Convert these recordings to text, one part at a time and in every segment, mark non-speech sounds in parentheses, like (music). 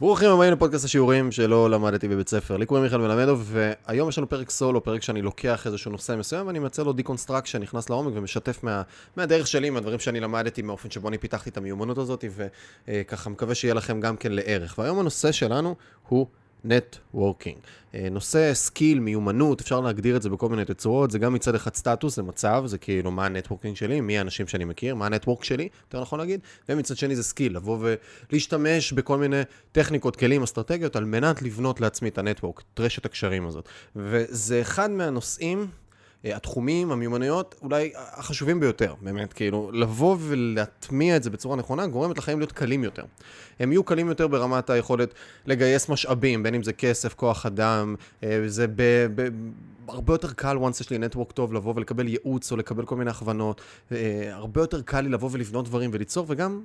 ברוכים הבאים לפודקאסט השיעורים שלא למדתי בבית ספר. לי קוראים מיכאל מלמדוב, והיום יש לנו פרק סולו, פרק שאני לוקח איזשהו נושא מסוים, ואני מייצר לו deconstruction, נכנס לעומק ומשתף מה, מהדרך שלי, מהדברים שאני למדתי, מהאופן שבו אני פיתחתי את המיומנות הזאת, וככה מקווה שיהיה לכם גם כן לערך. והיום הנושא שלנו הוא networking. אה, נושא skill, מיומנות, אפשר להגדיר את זה בכל מיני תצורות, זה גם מצד אחד סטטוס, זה מצב, זה כאילו מה ה networking שלי, מי האנשים שאני מכיר, מה ה network שלי, יותר נכון להגיד, ומצד שני זה skill, לבוא ולהשתמש בכל מיני טכניקות, כלים, אסטרטגיות, על מנת לבנות לעצמי את ה network, את רשת הקשרים הזאת. וזה אחד מהנושאים... אה, התחומים, המיומנויות, אולי החשובים ביותר, באמת, כאילו, לבוא ולהטמיע את זה בצורה נכונה, גורמת לחיים להיות קלים יותר. הם יהיו קלים יותר ברמת היכולת לגייס משאבים, בין אם זה כסף, כוח אדם, אה, זה ב... ב הרבה יותר קל, once יש לי network טוב, לבוא ולקבל ייעוץ או לקבל כל מיני הכוונות. אה, הרבה יותר קל לי לבוא ולבנות דברים וליצור, וגם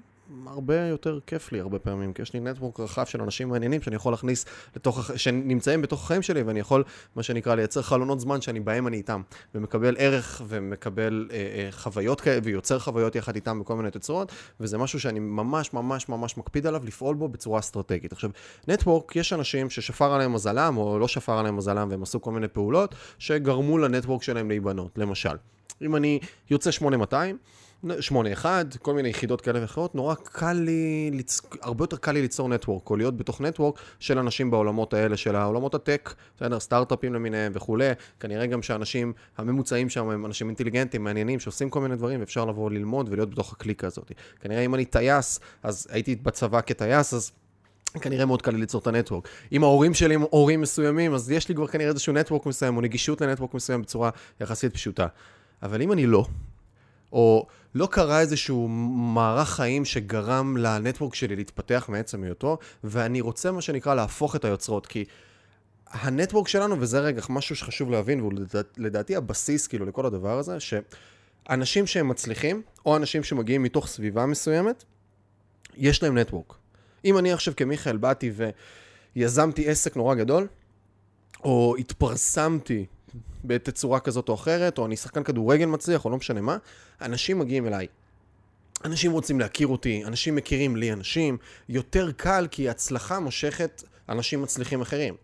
הרבה יותר כיף לי הרבה פעמים, כי יש לי נטוורק רחב של אנשים מעניינים שאני יכול להכניס לתוך, שנמצאים בתוך החיים שלי, ואני יכול, מה שנקרא, לייצר חלונות זמן שאני בהם אני איתם, ומקבל ערך ומקבל אה, אה, חוויות כאלה, ויוצר חוויות יחד איתם בכל מיני תצורות, וזה משהו שאני ממש ממש ממש מקפיד עליו, לפעול בו בצורה אסטרטגית. עכשיו, נטוורק, יש אנשים ששפר עליהם מזלם, או לא שפר עליהם מזלם, והם עשו כל מיני פעולות, שגרמו לנטוורק שלהם להיבנות. למשל, אם אני יוצא 8200, 8-1, כל מיני יחידות כאלה ואחרות, נורא קל לי, ליצ... הרבה יותר קל לי ליצור נטוורק, או להיות בתוך נטוורק של אנשים בעולמות האלה, של העולמות הטק, בסדר, סטארט-אפים למיניהם וכולי, כנראה גם שהאנשים הממוצעים שם הם אנשים אינטליגנטים, מעניינים, שעושים כל מיני דברים, ואפשר לבוא ללמוד ולהיות בתוך הקליקה הזאת. כנראה אם אני טייס, אז הייתי בצבא כטייס, אז... כנראה מאוד קל לי ליצור את הנטוורק. אם ההורים שלי הם הורים מסוימים, אז יש לי כבר כנראה איזשהו נטוורק מסוים, או נגישות לנטוורק מסוים בצורה יחסית פשוטה. אבל אם אני לא, או לא קרה איזשהו מערך חיים שגרם לנטוורק שלי להתפתח מעצם היותו, ואני רוצה מה שנקרא להפוך את היוצרות, כי הנטוורק שלנו, וזה רגע משהו שחשוב להבין, והוא לדעתי הבסיס כאילו לכל הדבר הזה, שאנשים שהם מצליחים, או אנשים שמגיעים מתוך סביבה מסוימת, יש להם נטוורק. אם אני עכשיו כמיכאל באתי ויזמתי עסק נורא גדול, או התפרסמתי בתצורה כזאת או אחרת, או אני שחקן כדורגל מצליח, או לא משנה מה, אנשים מגיעים אליי. אנשים רוצים להכיר אותי, אנשים מכירים לי אנשים, יותר קל כי הצלחה מושכת אנשים מצליחים אחרים.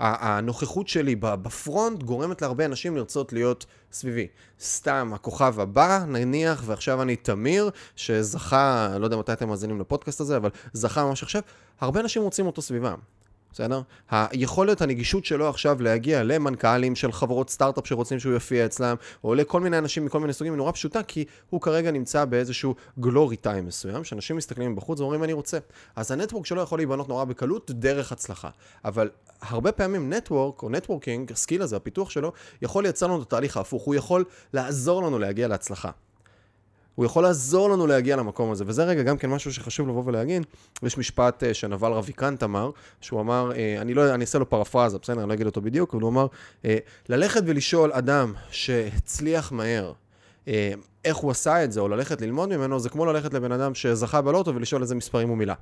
הנוכחות שלי בפרונט גורמת להרבה אנשים לרצות להיות סביבי. סתם, הכוכב הבא, נניח, ועכשיו אני תמיר, שזכה, לא יודע מתי אתם מאזינים לפודקאסט הזה, אבל זכה ממש עכשיו, הרבה אנשים רוצים אותו סביבם. בסדר? היכולת, הנגישות שלו עכשיו להגיע למנכ"לים של חברות סטארט-אפ שרוצים שהוא יופיע אצלם, או לכל מיני אנשים מכל מיני סוגים, היא נורא פשוטה, כי הוא כרגע נמצא באיזשהו glory time מסוים, שאנשים מסתכלים מבחוץ ואומרים אני רוצה. אז ה network שלו יכול להיבנות נורא בקלות דרך הצלחה. אבל הרבה פעמים network, או networking, ה skill הזה, הפיתוח שלו, יכול לייצר לנו את התהליך ההפוך, הוא יכול לעזור לנו להגיע להצלחה. הוא יכול לעזור לנו להגיע למקום הזה, וזה רגע גם כן משהו שחשוב לבוא ולהגיד. יש משפט uh, שנבאל רביקאנט אמר, שהוא אמר, uh, אני לא, אני אעשה לו פרפרזה, בסדר, אני לא אגיד אותו בדיוק, אבל הוא אמר, uh, ללכת ולשאול אדם שהצליח מהר, איך הוא עשה את זה, או ללכת ללמוד ממנו, זה כמו ללכת לבן אדם שזכה בלוטו ולשאול איזה מספרים הוא מילא.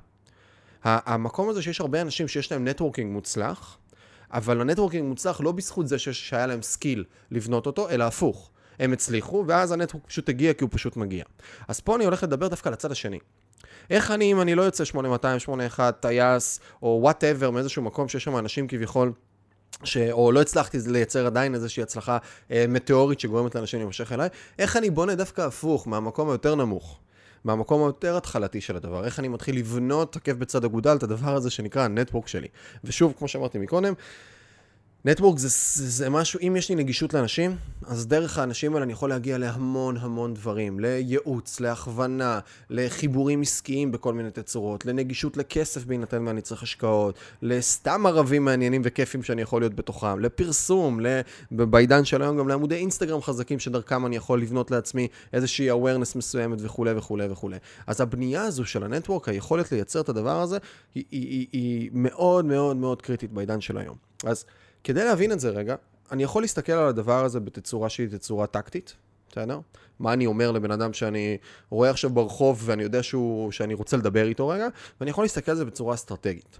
המקום הזה שיש הרבה אנשים שיש להם networking מוצלח, אבל ה networking מוצלח לא בזכות זה שהיה להם skill לבנות אותו, אלא הפוך. הם הצליחו, ואז ה network פשוט הגיע כי הוא פשוט מגיע. אז פה אני הולך לדבר דווקא לצד השני. איך אני, אם אני לא יוצא 8200, 81, טייס, או whatever, מאיזשהו מקום שיש שם אנשים כביכול... ש... או לא הצלחתי לייצר עדיין איזושהי הצלחה אה, מטאורית שגורמת לאנשים להימשך אליי, איך אני בונה דווקא הפוך, מהמקום היותר נמוך, מהמקום היותר התחלתי של הדבר, איך אני מתחיל לבנות עקב בצד אגודל את הדבר הזה שנקרא ה network שלי. ושוב, כמו שאמרתי מקודם, נטוורק זה, זה, זה משהו, אם יש לי נגישות לאנשים, אז דרך האנשים האלה אני יכול להגיע להמון המון דברים, לייעוץ, להכוונה, לחיבורים עסקיים בכל מיני תצורות, לנגישות לכסף בהינתן ואני צריך השקעות, לסתם ערבים מעניינים וכיפים שאני יכול להיות בתוכם, לפרסום, בעידן של היום גם לעמודי אינסטגרם חזקים שדרכם אני יכול לבנות לעצמי איזושהי awareness מסוימת וכולי וכולי וכולי. אז הבנייה הזו של הנטוורק, היכולת לייצר את הדבר הזה, היא, היא, היא, היא מאוד מאוד מאוד קריטית בעידן של היום. אז כדי להבין את זה רגע, אני יכול להסתכל על הדבר הזה בתצורה שהיא תצורה טקטית, בסדר? מה אני אומר לבן אדם שאני רואה עכשיו ברחוב ואני יודע שהוא, שאני רוצה לדבר איתו רגע, ואני יכול להסתכל על זה בצורה אסטרטגית.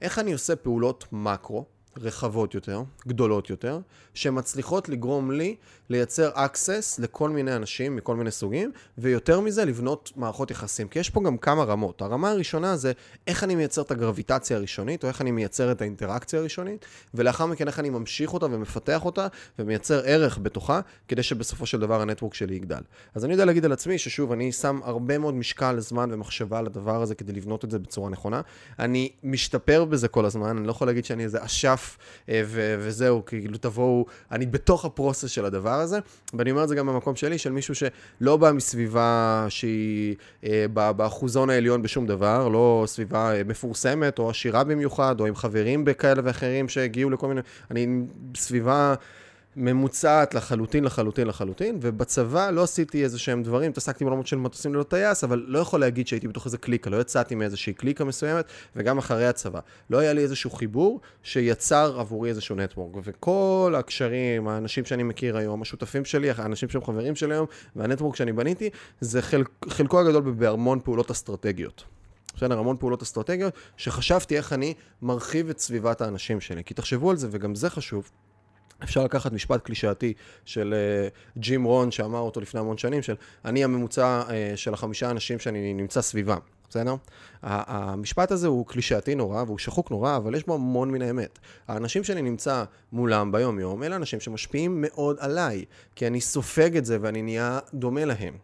איך אני עושה פעולות מקרו, רחבות יותר, גדולות יותר, שמצליחות לגרום לי לייצר access לכל מיני אנשים מכל מיני סוגים, ויותר מזה לבנות מערכות יחסים. כי יש פה גם כמה רמות. הרמה הראשונה זה איך אני מייצר את הגרביטציה הראשונית, או איך אני מייצר את האינטראקציה הראשונית, ולאחר מכן איך אני ממשיך אותה ומפתח אותה, ומייצר ערך בתוכה, כדי שבסופו של דבר הנטוורק שלי יגדל. אז אני יודע להגיד על עצמי ששוב, אני שם הרבה מאוד משקל, זמן ומחשבה על הדבר הזה כדי לבנות את זה בצורה נכונה. אני משתפר בזה כל הזמן, אני לא יכול להגיד שאני איזה אשף אה, ו- וזהו, כאילו תבואו, אני בתוך הפרוסס של הדבר הזה, ואני אומר את זה גם במקום שלי, של מישהו שלא בא מסביבה שהיא אה, באחוזון העליון בשום דבר, לא סביבה אה, מפורסמת או עשירה במיוחד, או עם חברים בכאלה ואחרים שהגיעו לכל מיני, אני סביבה... ממוצעת לחלוטין, לחלוטין, לחלוטין, ובצבא לא עשיתי איזה שהם דברים, התעסקתי בעולמות של מטוסים ללא טייס, אבל לא יכול להגיד שהייתי בתוך איזה קליקה, לא יצאתי מאיזושהי קליקה מסוימת, וגם אחרי הצבא. לא היה לי איזשהו חיבור שיצר עבורי איזשהו נטוורק, וכל הקשרים, האנשים שאני מכיר היום, השותפים שלי, האנשים שהם חברים שלי היום, והנטוורק שאני בניתי, זה חלק, חלקו הגדול בהמון פעולות אסטרטגיות. בסדר, המון פעולות אסטרטגיות, שחשבתי איך אני מרחיב את סביבת האנשים שלי. כי תחשבו על זה, וגם זה חשוב, אפשר לקחת משפט קלישאתי של uh, ג'ים רון, שאמר אותו לפני המון שנים, של אני הממוצע uh, של החמישה אנשים שאני נמצא סביבם, בסדר? המשפט הזה הוא קלישאתי נורא והוא שחוק נורא, אבל יש בו המון מן האמת. האנשים שאני נמצא מולם ביום-יום, אלה אנשים שמשפיעים מאוד עליי, כי אני סופג את זה ואני נהיה דומה להם.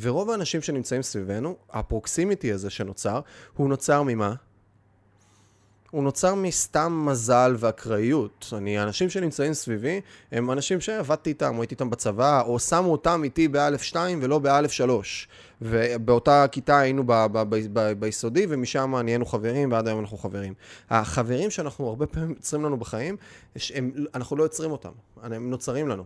ורוב האנשים שנמצאים סביבנו, הפרוקסימיטי הזה שנוצר, הוא נוצר ממה? הוא נוצר מסתם מזל ואקראיות. אני, האנשים שנמצאים סביבי, הם אנשים שעבדתי איתם, או הייתי איתם בצבא, או שמו אותם איתי באלף שתיים ולא באלף שלוש. ובאותה כיתה היינו ב- ב- ב- ב- ביסודי, ומשם נהיינו חברים, ועד היום אנחנו חברים. החברים שאנחנו הרבה פעמים יוצרים לנו בחיים, הם, אנחנו לא יוצרים אותם, הם נוצרים לנו.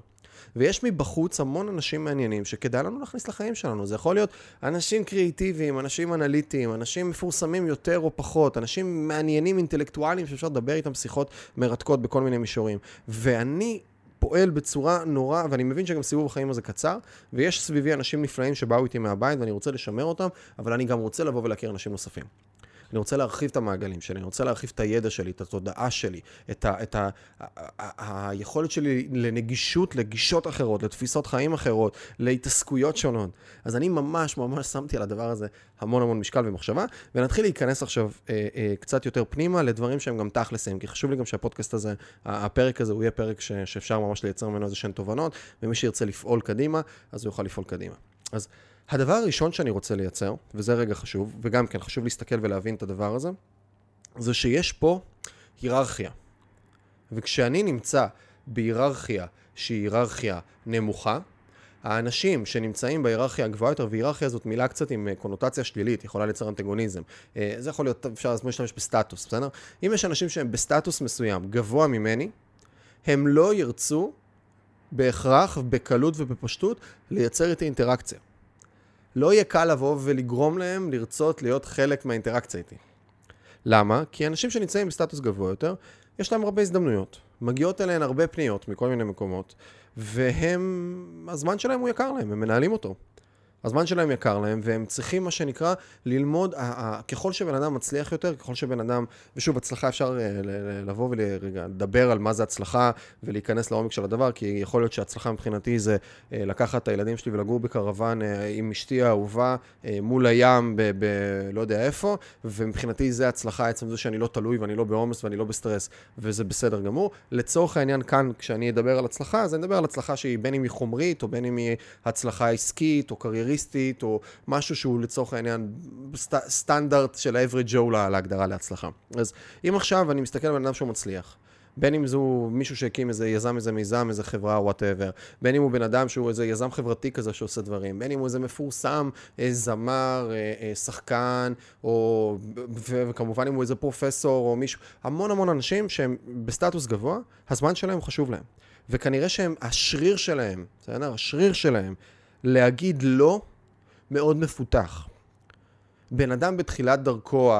ויש מבחוץ המון אנשים מעניינים שכדאי לנו להכניס לחיים שלנו. זה יכול להיות אנשים קריאיטיביים, אנשים אנליטיים, אנשים מפורסמים יותר או פחות, אנשים מעניינים, אינטלקטואליים, שאפשר לדבר איתם שיחות מרתקות בכל מיני מישורים. ואני פועל בצורה נורא, ואני מבין שגם סיבוב החיים הזה קצר, ויש סביבי אנשים נפלאים שבאו איתי מהבית ואני רוצה לשמר אותם, אבל אני גם רוצה לבוא ולהכיר אנשים נוספים. אני רוצה להרחיב את המעגלים שלי, אני רוצה להרחיב את הידע שלי, את התודעה שלי, את, ה, את ה, ה, ה, היכולת שלי לנגישות לגישות אחרות, לתפיסות חיים אחרות, להתעסקויות שונות. אז אני ממש ממש שמתי על הדבר הזה המון המון משקל ומחשבה, ונתחיל להיכנס עכשיו אה, אה, קצת יותר פנימה לדברים שהם גם תכלסים, כי חשוב לי גם שהפודקאסט הזה, הפרק הזה, הוא יהיה פרק ש, שאפשר ממש לייצר ממנו איזה שהן תובנות, ומי שירצה לפעול קדימה, אז הוא יוכל לפעול קדימה. אז הדבר הראשון שאני רוצה לייצר, וזה רגע חשוב, וגם כן חשוב להסתכל ולהבין את הדבר הזה, זה שיש פה היררכיה. וכשאני נמצא בהיררכיה שהיא היררכיה נמוכה, האנשים שנמצאים בהיררכיה הגבוהה יותר, והיררכיה זאת מילה קצת עם אה, קונוטציה שלילית, יכולה לייצר אנטגוניזם. אה, זה יכול להיות, אפשר להשתמש בסטטוס, בסדר? אם יש אנשים שהם בסטטוס מסוים גבוה ממני, הם לא ירצו בהכרח, בקלות ובפשטות, לייצר איתי אינטראקציה. לא יהיה קל לבוא ולגרום להם לרצות להיות חלק מהאינטראקציה איתי. למה? כי אנשים שנמצאים בסטטוס גבוה יותר, יש להם הרבה הזדמנויות. מגיעות אליהן הרבה פניות מכל מיני מקומות, והם, הזמן שלהם הוא יקר להם, הם מנהלים אותו. הזמן שלהם יקר להם, והם צריכים, מה שנקרא, ללמוד, ככל שבן אדם מצליח יותר, ככל שבן אדם, ושוב, הצלחה אפשר אה, לבוא ורגע, לדבר על מה זה הצלחה, ולהיכנס לעומק של הדבר, כי יכול להיות שהצלחה מבחינתי זה אה, לקחת את הילדים שלי ולגור בקרוון אה, עם אשתי האהובה, מול הים, ב, ב... לא יודע איפה, ומבחינתי זה הצלחה, עצם זה שאני לא תלוי ואני לא בעומס ואני לא בסטרס, וזה בסדר גמור. לצורך העניין כאן, כשאני אדבר על הצלחה, אז אני אדבר על הצלחה שהיא בין אם היא חומרית, או בין אם היא הצלחה עסקית, או קריירית. קרייריסטית, או משהו שהוא לצורך העניין סט, סטנדרט של ה-average Joe להגדרה להצלחה. אז אם עכשיו אני מסתכל על בן אדם שהוא מצליח, בין אם זו מישהו שהקים איזה יזם, איזה מיזם, איזה חברה, whatever, בין אם הוא בן אדם שהוא איזה יזם חברתי כזה שעושה דברים, בין אם הוא איזה מפורסם, איזה זמר, אה, אה, שחקן, או, וכמובן אם הוא איזה פרופסור או מישהו, המון המון אנשים שהם בסטטוס גבוה, הזמן שלהם חשוב להם. וכנראה שהם, השריר שלהם, בסדר? השריר שלהם להגיד לא מאוד מפותח. בן אדם בתחילת דרכו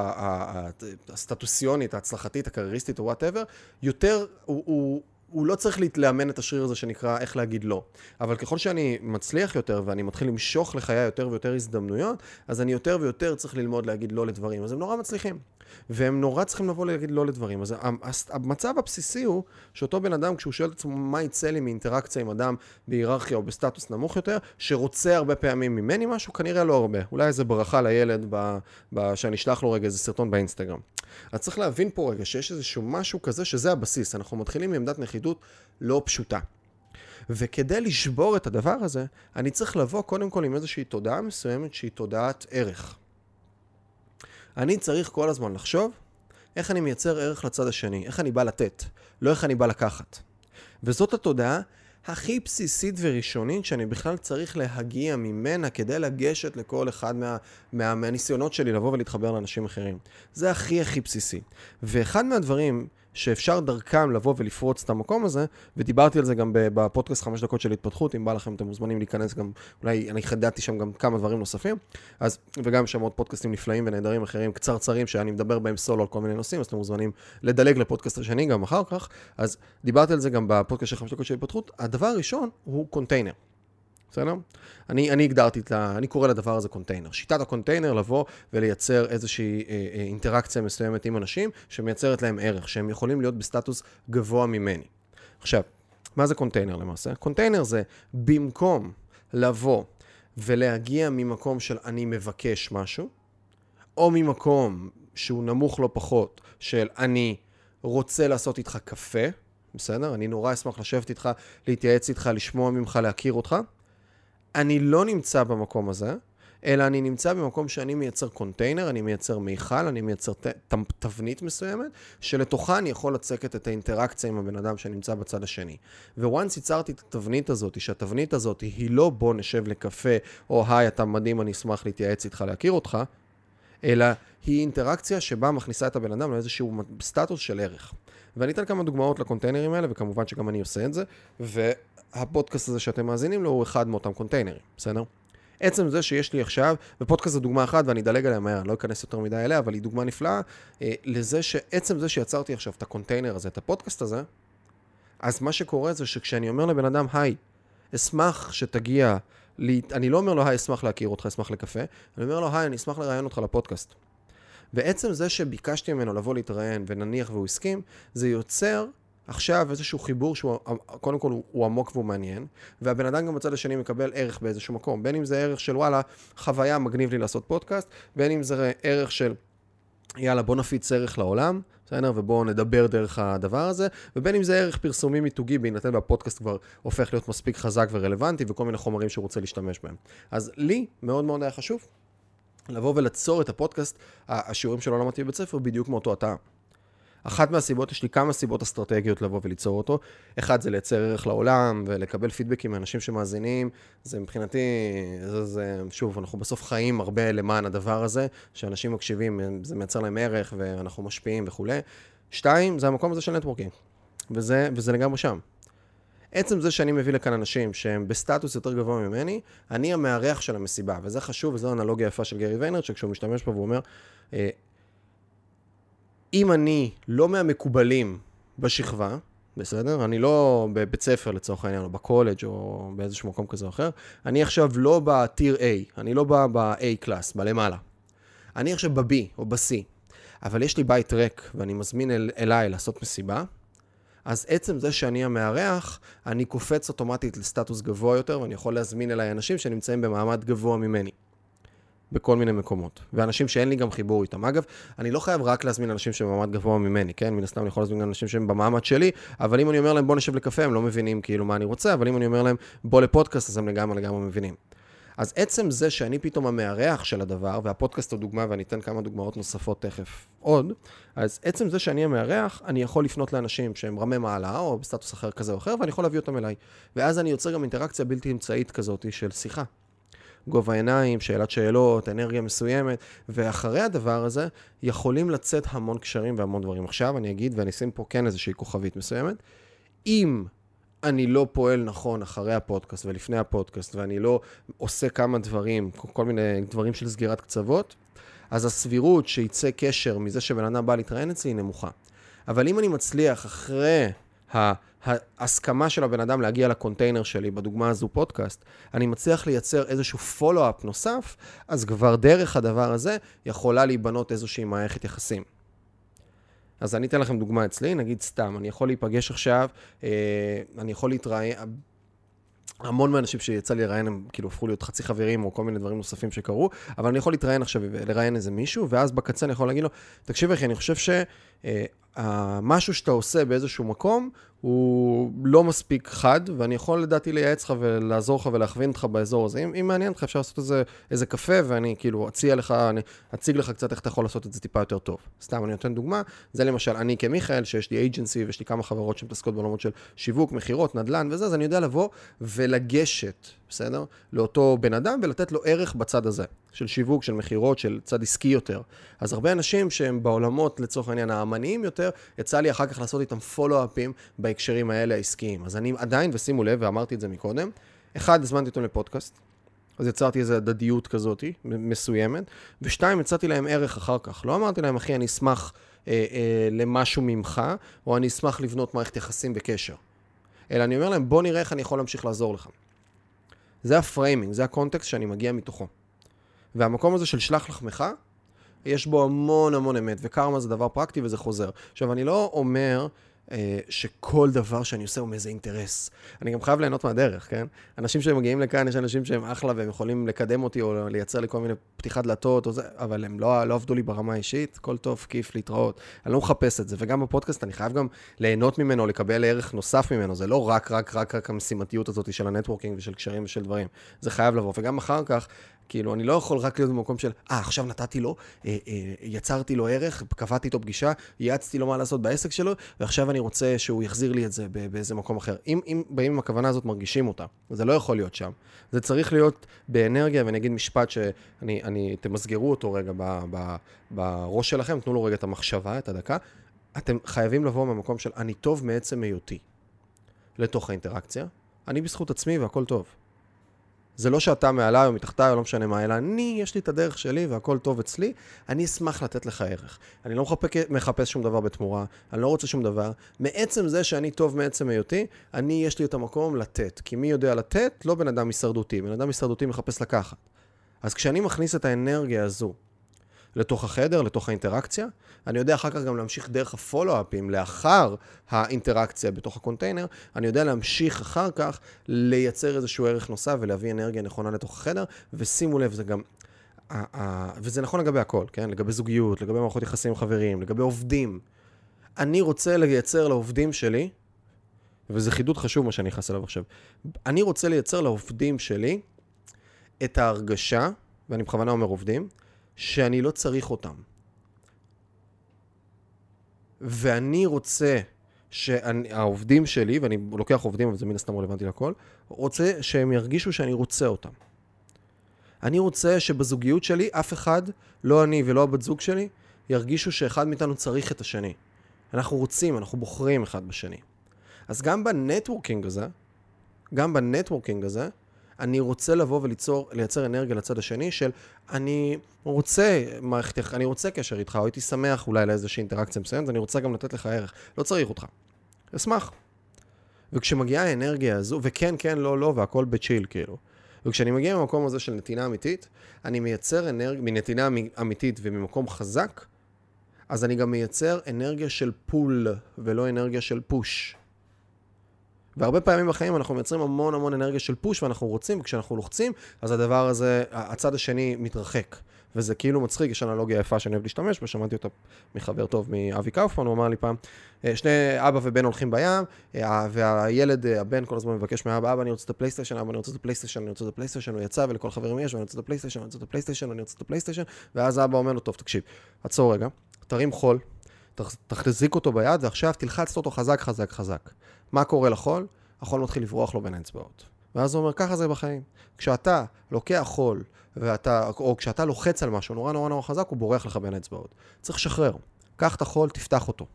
הסטטוסיונית, ההצלחתית, הקרייריסטית או וואטאבר, יותר, הוא, הוא הוא לא צריך לאמן את השריר הזה שנקרא איך להגיד לא. אבל ככל שאני מצליח יותר ואני מתחיל למשוך לחיי יותר ויותר הזדמנויות, אז אני יותר ויותר צריך ללמוד להגיד לא לדברים. אז הם נורא מצליחים. והם נורא צריכים לבוא להגיד לא לדברים. אז המצב הבסיסי הוא שאותו בן אדם, כשהוא שואל את עצמו מה יצא לי מאינטראקציה עם אדם בהיררכיה או בסטטוס נמוך יותר, שרוצה הרבה פעמים ממני משהו, כנראה לא הרבה. אולי איזה ברכה לילד ב, ב, שאני אשלח לו רגע איזה סרטון באינסטגרם. אז צריך להבין פה רגע שיש איזשהו משהו כזה שזה הבסיס. אנחנו מתחילים מעמדת נחיתות לא פשוטה. וכדי לשבור את הדבר הזה, אני צריך לבוא קודם כל עם איזושהי תודעה מסוימת שהיא תודעת ערך. אני צריך כל הזמן לחשוב איך אני מייצר ערך לצד השני, איך אני בא לתת, לא איך אני בא לקחת. וזאת התודעה הכי בסיסית וראשונית שאני בכלל צריך להגיע ממנה כדי לגשת לכל אחד מה, מה, מהניסיונות שלי לבוא ולהתחבר לאנשים אחרים. זה הכי הכי בסיסי. ואחד מהדברים שאפשר דרכם לבוא ולפרוץ את המקום הזה, ודיברתי על זה גם בפודקאסט חמש דקות של התפתחות, אם בא לכם אתם מוזמנים להיכנס גם, אולי אני חדדתי שם גם כמה דברים נוספים, אז, וגם שם עוד פודקאסטים נפלאים ונהדרים אחרים, קצרצרים, שאני מדבר בהם סולו על כל מיני נושאים, אז אתם מוזמנים לדלג לפודקאסט השני גם אחר כך, אז דיברתי על זה גם בפודקאסט של חמש דקות של התפתחות, הדבר הראשון הוא קונטיינר. בסדר? אני, אני הגדרתי את ה... אני קורא לדבר הזה קונטיינר. שיטת הקונטיינר לבוא ולייצר איזושהי אה, אה, אינטראקציה מסוימת עם אנשים שמייצרת להם ערך, שהם יכולים להיות בסטטוס גבוה ממני. עכשיו, מה זה קונטיינר למעשה? קונטיינר זה במקום לבוא ולהגיע ממקום של אני מבקש משהו, או ממקום שהוא נמוך לא פחות, של אני רוצה לעשות איתך קפה, בסדר? אני נורא אשמח לשבת איתך, להתייעץ איתך, לשמוע ממך, להכיר אותך. אני לא נמצא במקום הזה, אלא אני נמצא במקום שאני מייצר קונטיינר, אני מייצר מיכל, אני מייצר ת, תבנית מסוימת, שלתוכה אני יכול לצקת את האינטראקציה עם הבן אדם שנמצא בצד השני. וואנס ייצרתי את התבנית הזאת, שהתבנית הזאת היא לא בוא נשב לקפה, או היי, אתה מדהים, אני אשמח להתייעץ איתך, להכיר אותך, אלא היא אינטראקציה שבה מכניסה את הבן אדם לאיזשהו סטטוס של ערך. ואני אתן כמה דוגמאות לקונטיינרים האלה, וכמובן שגם אני עושה את זה, ו... הפודקאסט הזה שאתם מאזינים לו הוא אחד מאותם קונטיינרים, בסדר? עצם זה שיש לי עכשיו, ופודקאסט זה דוגמה אחת ואני אדלג עליה מהר, אני לא אכנס יותר מדי אליה, אבל היא דוגמה נפלאה, אה, לזה שעצם זה שיצרתי עכשיו את הקונטיינר הזה, את הפודקאסט הזה, אז מה שקורה זה שכשאני אומר לבן אדם, היי, אשמח שתגיע, לי, אני לא אומר לו, היי, אשמח להכיר אותך, אשמח לקפה, אני אומר לו, היי, אני אשמח לראיין אותך לפודקאסט. ועצם זה שביקשתי ממנו לבוא להתראיין, ונניח והוא הסכים, זה יוצר עכשיו איזשהו חיבור שהוא, קודם כל הוא, עמוק והוא מעניין, והבן אדם גם בצד השני מקבל ערך באיזשהו מקום, בין אם זה ערך של וואלה, חוויה מגניב לי לעשות פודקאסט, בין אם זה ערך של יאללה בוא נפיץ ערך לעולם, בסדר? ובואו נדבר דרך הדבר הזה, ובין אם זה ערך פרסומי מיתוגי, בהינתן והפודקאסט כבר הופך להיות מספיק חזק ורלוונטי, וכל מיני חומרים שהוא רוצה להשתמש בהם. אז לי מאוד מאוד היה חשוב לבוא ולצור את הפודקאסט, השיעורים שלא למדתי בבית ספר, בדיוק מאותו הטעם. אחת מהסיבות, יש לי כמה סיבות אסטרטגיות לבוא וליצור אותו. אחד זה לייצר ערך לעולם ולקבל פידבקים מאנשים שמאזינים. זה מבחינתי, זה, זה, שוב, אנחנו בסוף חיים הרבה למען הדבר הזה, שאנשים מקשיבים, זה מייצר להם ערך ואנחנו משפיעים וכולי. שתיים, זה המקום הזה של נטוורקינג. וזה, וזה לגמרי שם. עצם זה שאני מביא לכאן אנשים שהם בסטטוס יותר גבוה ממני, אני המארח של המסיבה, וזה חשוב, וזו אנלוגיה יפה של גרי ויינרצ'ק, שכשהוא משתמש בה והוא אומר, אה, אם אני לא מהמקובלים בשכבה, בסדר? אני לא בבית ספר לצורך העניין, או בקולג' או באיזשהו מקום כזה או אחר, אני עכשיו לא ב tier A, אני לא ב-A class, בלמעלה. אני עכשיו ב-B או ב-C, אבל יש לי בית ריק ואני מזמין אל, אליי לעשות מסיבה, אז עצם זה שאני המארח, אני קופץ אוטומטית לסטטוס גבוה יותר ואני יכול להזמין אליי אנשים שנמצאים במעמד גבוה ממני. בכל מיני מקומות. ואנשים שאין לי גם חיבור איתם. אגב, אני לא חייב רק להזמין אנשים שהם במעמד גבוה ממני, כן? מן הסתם אני יכול להזמין אנשים שהם במעמד שלי, אבל אם אני אומר להם בוא נשב לקפה, הם לא מבינים כאילו מה אני רוצה, אבל אם אני אומר להם בוא לפודקאסט, אז הם לגמרי לגמרי מבינים. אז עצם זה שאני פתאום המארח של הדבר, והפודקאסט הוא דוגמה, ואני אתן כמה דוגמאות נוספות תכף עוד, אז עצם זה שאני המארח, אני יכול לפנות לאנשים שהם רמי מעלה, או בסטטוס אחר כזה או אחר, ואני יכול להביא אותם אליי. ואז אני יוצר גם אינטראקציה בלתי אמצעית כזאת של שיחה. גובה עיניים, שאלת שאלות, אנרגיה מסוימת, ואחרי הדבר הזה יכולים לצאת המון קשרים והמון דברים. עכשיו אני אגיד, ואני אשים פה כן איזושהי כוכבית מסוימת, אם אני לא פועל נכון אחרי הפודקאסט ולפני הפודקאסט, ואני לא עושה כמה דברים, כל מיני דברים של סגירת קצוות, אז הסבירות שיצא קשר מזה שבן אדם בא להתראיין אצלי היא נמוכה. אבל אם אני מצליח אחרי ההסכמה של הבן אדם להגיע לקונטיינר שלי, בדוגמה הזו פודקאסט, אני מצליח לייצר איזשהו פולו-אפ נוסף, אז כבר דרך הדבר הזה יכולה להיבנות איזושהי מערכת יחסים. אז אני אתן לכם דוגמה אצלי, נגיד סתם, אני יכול להיפגש עכשיו, אה, אני יכול להתראיין, המון מהאנשים שיצא לי לראיין הם כאילו הפכו להיות חצי חברים או כל מיני דברים נוספים שקרו, אבל אני יכול להתראיין עכשיו ולראיין איזה מישהו, ואז בקצה אני יכול להגיד לו, תקשיב אחי, אני חושב שמשהו שאתה עושה באיזשהו מקום, הוא לא מספיק חד, ואני יכול לדעתי לייעץ לך ולעזור לך ולהכווין אותך באזור הזה. אם, אם מעניין אותך, אפשר לעשות איזה, איזה קפה, ואני כאילו אציע לך, אני אציג לך קצת איך אתה יכול לעשות את זה טיפה יותר טוב. סתם, אני נותן דוגמה, זה למשל אני כמיכאל, שיש לי אייג'נסי ויש לי כמה חברות שמתעסקות בעולמות של שיווק, מכירות, נדל"ן וזה, אז אני יודע לבוא ולגשת, בסדר? לאותו בן אדם ולתת לו ערך בצד הזה, של שיווק, של מכירות, של צד עסקי יותר. אז הרבה אנשים שהם בעולמות, לצורך העניין, האמניים יותר, יצא לי אחר כך לעשות איתם פולו-אפים בהקשרים האלה העסקיים. אז אני עדיין, ושימו לב, ואמרתי את זה מקודם, אחד, הזמנתי אותם לפודקאסט, אז יצרתי איזו הדדיות כזאת מסוימת, ושתיים, הצעתי להם ערך אחר כך. לא אמרתי להם, אחי, אני אשמח אה, אה, למשהו ממך, או אני אשמח לבנות מערכת יחסים וקשר. אלא אני אומר להם, בוא נראה איך אני יכול להמשיך לעזור לך. זה ה framing, זה ה context שאני מגיע מתוכו. והמקום הזה של שלח לחמך, יש בו המון המון אמת, וקרמה זה דבר פרקטי וזה חוזר. עכשיו, אני לא אומר אה, שכל דבר שאני עושה הוא מאיזה אינטרס. אני גם חייב ליהנות מהדרך, כן? אנשים שמגיעים לכאן, יש אנשים שהם אחלה והם יכולים לקדם אותי או לייצר לי כל מיני פתיחת דלתות, או זה, אבל הם לא, לא עבדו לי ברמה האישית, כל טוב, כיף, להתראות. אני לא מחפש את זה, וגם בפודקאסט אני חייב גם ליהנות ממנו, לקבל ערך נוסף ממנו. זה לא רק, רק, רק, רק המשימתיות הזאת של הנטוורקינג ושל קשרים ושל דברים. זה חייב לבוא, וגם אחר כך, כאילו, אני לא יכול רק להיות במקום של, אה, עכשיו נתתי לו, אה, אה, יצרתי לו ערך, קבעתי איתו פגישה, יעצתי לו מה לעשות בעסק שלו, ועכשיו אני רוצה שהוא יחזיר לי את זה באיזה מקום אחר. אם, אם באים עם הכוונה הזאת, מרגישים אותה. זה לא יכול להיות שם. זה צריך להיות באנרגיה, ואני אגיד משפט שאני, אני, תמסגרו אותו רגע ב, ב, בראש שלכם, תנו לו רגע את המחשבה, את הדקה. אתם חייבים לבוא מהמקום של אני טוב מעצם היותי לתוך האינטראקציה. אני בזכות עצמי והכל טוב. זה לא שאתה מעליי או מתחתיי או לא משנה מה, אלא אני, יש לי את הדרך שלי והכל טוב אצלי, אני אשמח לתת לך ערך. אני לא מחפש, מחפש שום דבר בתמורה, אני לא רוצה שום דבר. מעצם זה שאני טוב מעצם היותי, אני, יש לי את המקום לתת. כי מי יודע לתת? לא בן אדם הישרדותי. בן אדם הישרדותי מחפש לקחת. אז כשאני מכניס את האנרגיה הזו לתוך החדר, לתוך האינטראקציה. אני יודע אחר כך גם להמשיך דרך הפולו-אפים לאחר האינטראקציה בתוך הקונטיינר, אני יודע להמשיך אחר כך לייצר איזשהו ערך נוסף ולהביא אנרגיה נכונה לתוך החדר, ושימו לב, זה גם... וזה נכון לגבי הכל, כן? לגבי זוגיות, לגבי מערכות יחסים עם חברים, לגבי עובדים. אני רוצה לייצר לעובדים שלי, וזה חידוד חשוב מה שאני נכנס אליו עכשיו, אני רוצה לייצר לעובדים שלי את ההרגשה, ואני בכוונה אומר עובדים, שאני לא צריך אותם. ואני רוצה שהעובדים שלי, ואני לוקח עובדים, אבל זה מן הסתם רלוונטי לכל, רוצה שהם ירגישו שאני רוצה אותם. אני רוצה שבזוגיות שלי אף אחד, לא אני ולא הבת זוג שלי, ירגישו שאחד מאיתנו צריך את השני. אנחנו רוצים, אנחנו בוחרים אחד בשני. אז גם בנטוורקינג הזה, גם בנטוורקינג הזה, אני רוצה לבוא וליצור, לייצר אנרגיה לצד השני של אני רוצה מערכת, אני רוצה קשר איתך, או הייתי שמח אולי לאיזושהי אינטראקציה מסוימת, אני רוצה גם לתת לך ערך. לא צריך אותך. אשמח. וכשמגיעה האנרגיה הזו, וכן, כן, לא, לא, והכל בצ'יל, כאילו. וכשאני מגיע ממקום הזה של נתינה אמיתית, אני מייצר אנרגיה, מנתינה אמיתית וממקום חזק, אז אני גם מייצר אנרגיה של פול, ולא אנרגיה של פוש. והרבה פעמים בחיים אנחנו מייצרים המון המון אנרגיה של פוש ואנחנו רוצים, וכשאנחנו לוחצים, אז הדבר הזה, הצד השני מתרחק. וזה כאילו מצחיק, יש אנלוגיה יפה שאני אוהב להשתמש בה, שמעתי אותה מחבר טוב מאבי קאופמן, הוא אמר לי פעם, אה, שני אבא ובן הולכים בים, אה, והילד, אה, הבן כל הזמן מבקש מאבא, אבא אני רוצה את הפלייסטיישן, אבא אני רוצה את הפלייסטיישן, אני רוצה את הפלייסטיישן, הוא יצא ולכל חברים יש, ואני רוצה את הפלייסטיישן, אני רוצה את הפלייסטיישן, אני רוצה את הפלייסטיישן, ואז אבא אומר לו, טוב, תקשיב, עצור רגע, תרים חול, תחזיק אותו ביד, ועכשיו תלחץ אותו חזק, חזק, חזק. מה קורה לחול? החול מתחיל לברוח לו בין האצבעות. ואז הוא אומר, ככה זה בחיים. כשאתה לוקח חול, ואתה, או כשאתה לוחץ על משהו נורא נורא נורא חזק, הוא בורח לך בין האצבעות. צריך לשחרר. קח את החול, תפתח אותו.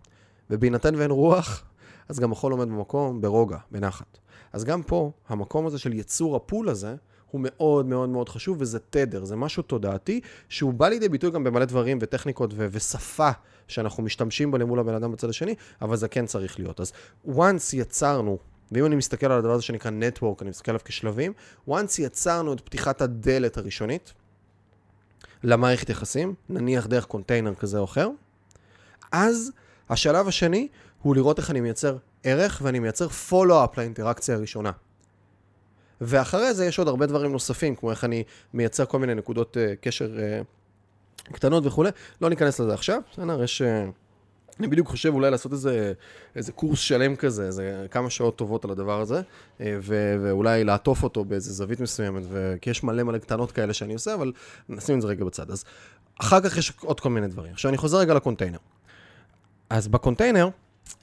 ובהינתן ואין רוח, אז גם החול עומד במקום ברוגע, בנחת. אז גם פה, המקום הזה של יצור הפול הזה, הוא מאוד מאוד מאוד חשוב, וזה תדר, זה משהו תודעתי, שהוא בא לידי ביטוי גם במלא דברים וטכניקות ו- ושפה שאנחנו משתמשים בה למול הבן אדם בצד השני, אבל זה כן צריך להיות. אז once יצרנו ואם אני מסתכל על הדבר הזה שנקרא Network, אני מסתכל עליו כשלבים, once יצרנו את פתיחת הדלת הראשונית למערכת יחסים, נניח דרך קונטיינר כזה או אחר, אז השלב השני הוא לראות איך אני מייצר ערך ואני מייצר פולו-אפ לאינטראקציה הראשונה. ואחרי זה יש עוד הרבה דברים נוספים, כמו איך אני מייצר כל מיני נקודות uh, קשר uh, קטנות וכולי. לא ניכנס לזה עכשיו, בסדר? יש... Uh, אני בדיוק חושב אולי לעשות איזה, איזה קורס שלם כזה, איזה כמה שעות טובות על הדבר הזה, ו, ואולי לעטוף אותו באיזה זווית מסוימת, ו... כי יש מלא מלא קטנות כאלה שאני עושה, אבל נשים את זה רגע בצד. אז אחר כך יש עוד כל מיני דברים. עכשיו אני חוזר רגע לקונטיינר. אז בקונטיינר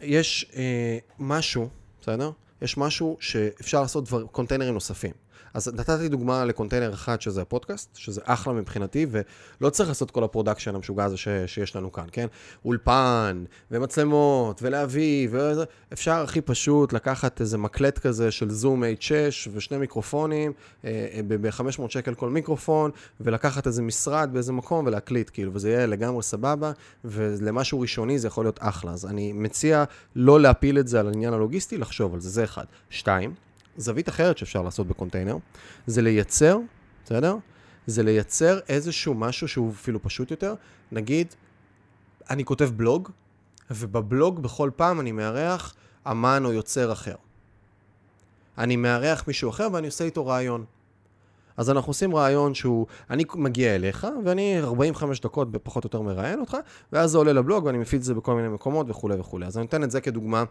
יש אה, משהו, בסדר? יש משהו שאפשר לעשות דבר, קונטיינרים נוספים. אז נתתי דוגמה לקונטיינר אחד שזה הפודקאסט, שזה אחלה מבחינתי, ולא צריך לעשות כל ה production המשוגע הזה ש, שיש לנו כאן, כן? אולפן, ומצלמות, ולהביא, וזה, אפשר הכי פשוט לקחת איזה מקלט כזה של זום H6 ושני מיקרופונים, אה, אה ב-500 שקל כל מיקרופון, ולקחת איזה משרד באיזה מקום ולהקליט, כאילו, וזה יהיה לגמרי סבבה, ולמשהו ראשוני זה יכול להיות אחלה. אז אני מציע לא להפיל את זה על העניין הלוגיסטי, לחשוב על זה, זה אחד. שתיים, זווית אחרת שאפשר לעשות בקונטיינר, זה לייצר, בסדר? זה לייצר איזשהו משהו שהוא אפילו פשוט יותר. נגיד, אני כותב בלוג, ובבלוג בכל פעם אני מארח אמן או יוצר אחר. אני מארח מישהו אחר ואני עושה איתו רעיון. אז אנחנו עושים רעיון שהוא, אני מגיע אליך, ואני 45 דקות בפחות או יותר מראיין אותך, ואז זה עולה לבלוג ואני מפיץ את זה בכל מיני מקומות וכולי וכולי. אז אני נותן את זה כדוגמה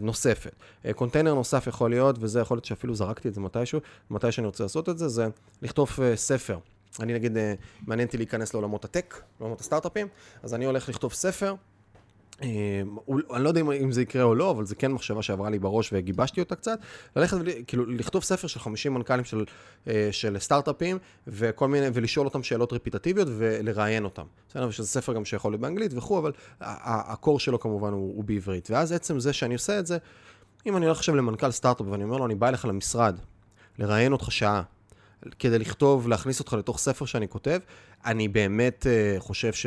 נוספת. אה, קונטיינר נוסף יכול להיות, וזה יכול להיות שאפילו זרקתי את זה מתישהו, מתי שאני רוצה לעשות את זה, זה לכתוב אה, ספר. אני נגיד, אה, מעניין אותי להיכנס לעולמות הטק, לעולמות הסטארט-אפים, אז אני הולך לכתוב ספר. אה, אני לא יודע אם זה יקרה או לא, אבל זה כן מחשבה שעברה לי בראש וגיבשתי אותה קצת. ללכת, כאילו, לכתוב ספר של 50 מנכ"לים של, אה, של סטארט-אפים, וכל מיני, ולשאול אותם שאלות רפיטטיביות ולראיין אותם. בסדר, ושזה ספר גם שיכול להיות באנגלית וכו', אבל הקור שלו כמובן הוא, הוא בעברית. ואז עצם זה שאני עושה את זה, אם אני הולך עכשיו למנכ"ל סטארט-אפ ואני אומר לו, אני בא אליך למשרד, לראיין אותך שעה, כדי לכתוב, להכניס אותך לתוך ספר שאני כותב, אני באמת uh, חושב ש...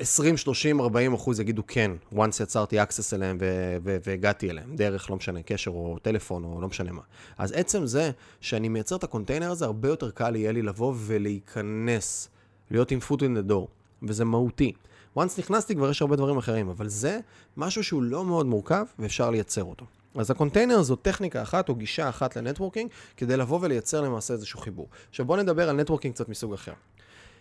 20, 30, 40 אחוז יגידו כן, once יצרתי access אליהם והגעתי אליהם, דרך, לא משנה, קשר או טלפון או לא משנה מה. אז עצם זה שאני מייצר את הקונטיינר הזה, הרבה יותר קל יהיה לי לבוא ולהיכנס, להיות עם foot in the door, וזה מהותי. once נכנסתי כבר יש הרבה דברים אחרים, אבל זה משהו שהוא לא מאוד מורכב ואפשר לייצר אותו. אז הקונטיינר זו טכניקה אחת או גישה אחת לנטוורקינג, כדי לבוא ולייצר למעשה איזשהו חיבור. עכשיו בואו נדבר על נטוורקינג קצת מסוג אחר.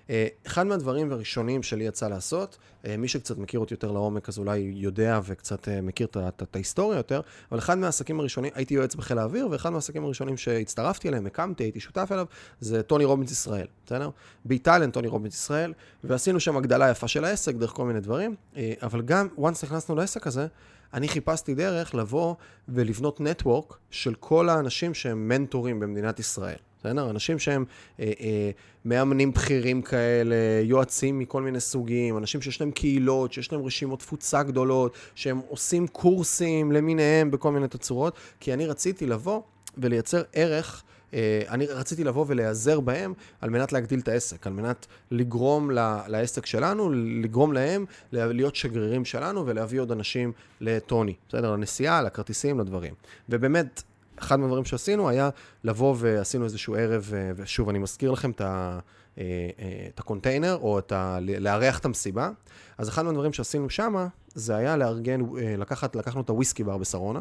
אה, אחד מהדברים הראשונים שלי יצא לעשות, אה, מי שקצת מכיר אותי יותר לעומק אז אולי יודע וקצת אה, מכיר את ההיסטוריה יותר, אבל אחד מהעסקים הראשונים, הייתי יועץ בחיל האוויר, ואחד מהעסקים הראשונים שהצטרפתי אליהם, הקמתי, הייתי שותף אליו, זה טוני רובינס ישראל, בסדר? באיטלן טוני רובינס ישראל, ועשינו שם הגדלה יפה של העסק דרך כל מיני דברים, אבל גם, once נכנסנו לעסק הזה, אני חיפשתי דרך לבוא ולבנות נטוורק של כל האנשים שהם מנטורים במדינת ישראל. בסדר? אנשים שהם אה, אה, מאמנים בכירים כאלה, יועצים מכל מיני סוגים, אנשים שיש להם קהילות, שיש להם רשימות תפוצה גדולות, שהם עושים קורסים למיניהם בכל מיני תצורות, כי אני רציתי לבוא ולייצר ערך. Uh, אני רציתי לבוא ולהיעזר בהם על מנת להגדיל את העסק, על מנת לגרום לעסק שלנו, לגרום להם להיות שגרירים שלנו ולהביא עוד אנשים לטוני, בסדר? לנסיעה, לכרטיסים, לדברים. ובאמת, אחד מהדברים שעשינו היה לבוא ועשינו איזשהו ערב, אה, ושוב, אני מזכיר לכם את, ה, אה, אה, את הקונטיינר, או את ה, לארח את המסיבה. אז אחד מהדברים שעשינו שם, זה היה לארגן, לקחת, לקחנו את הוויסקי בר בשרונה.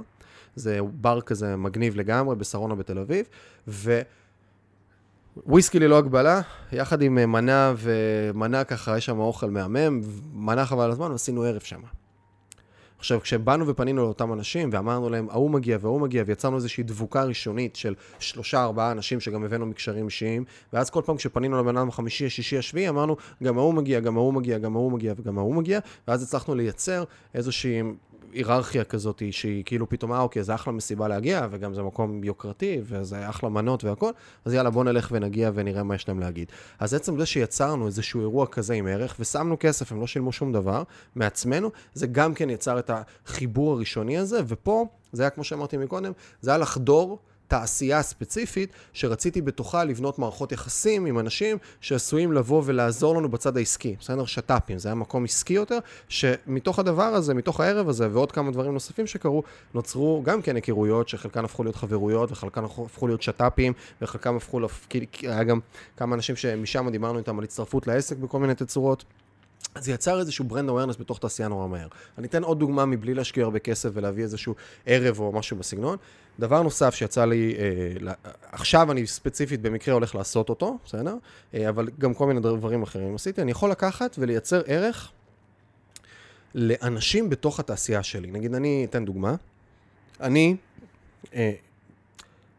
זה בר כזה מגניב לגמרי בשרונה בתל אביב, ו... וויסקי ללא הגבלה, יחד עם מנה ומנה ככה, יש שם אוכל מהמם, מנה חבל הזמן, ועשינו ערב שם. עכשיו, כשבאנו ופנינו לאותם אנשים ואמרנו להם, ההוא מגיע וההוא מגיע, ויצרנו איזושהי דבוקה ראשונית של שלושה, ארבעה אנשים שגם הבאנו מקשרים אישיים, ואז כל פעם כשפנינו לבן אדם החמישי, השישי, השביעי, אמרנו, גם ההוא מגיע, גם ההוא מגיע, גם ההוא מגיע וגם ההוא מגיע, ואז הצלחנו לייצר איזושהי היררכיה כזאת שהיא כאילו פתאום, אה אוקיי, זה אחלה מסיבה להגיע, וגם זה מקום יוקרתי, וזה אחלה מנות והכל, אז יאללה, בוא נלך ונגיע ונראה מה יש להם להגיד. אז עצם זה שיצרנו איזשהו אירוע כזה עם ערך, ושמנו כסף, הם לא שילמו שום דבר, מעצמנו, זה גם כן יצר את החיבור הראשוני הזה, ופה, זה היה כמו שאמרתי מקודם, זה היה לחדור תעשייה ספציפית, שרציתי בתוכה לבנות מערכות יחסים עם אנשים שעשויים לבוא ולעזור לנו בצד העסקי, בסדר? שת"פים, זה היה מקום עסקי יותר, שמתוך הדבר הזה, מתוך הערב הזה, ועוד כמה דברים נוספים שקרו, נוצרו גם כן היכרויות, שחלקן הפכו להיות חברויות, וחלקן הפכו להיות שת"פים, וחלקם הפכו, לפ... היה גם כמה אנשים שמשם דיברנו איתם על הצטרפות לעסק בכל מיני תצורות. זה יצר איזשהו ברנד אווירנס בתוך תעשייה נורא מהר. אני אתן עוד דוגמה מבלי להשקיע הרבה כסף ולהביא איזשהו ערב או משהו בסגנון. דבר נוסף שיצא לי, אה, עכשיו אני ספציפית במקרה הולך לעשות אותו, בסדר? אה, אבל גם כל מיני דברים אחרים עשיתי. אני יכול לקחת ולייצר ערך לאנשים בתוך התעשייה שלי. נגיד, אני אתן דוגמה. אני אה,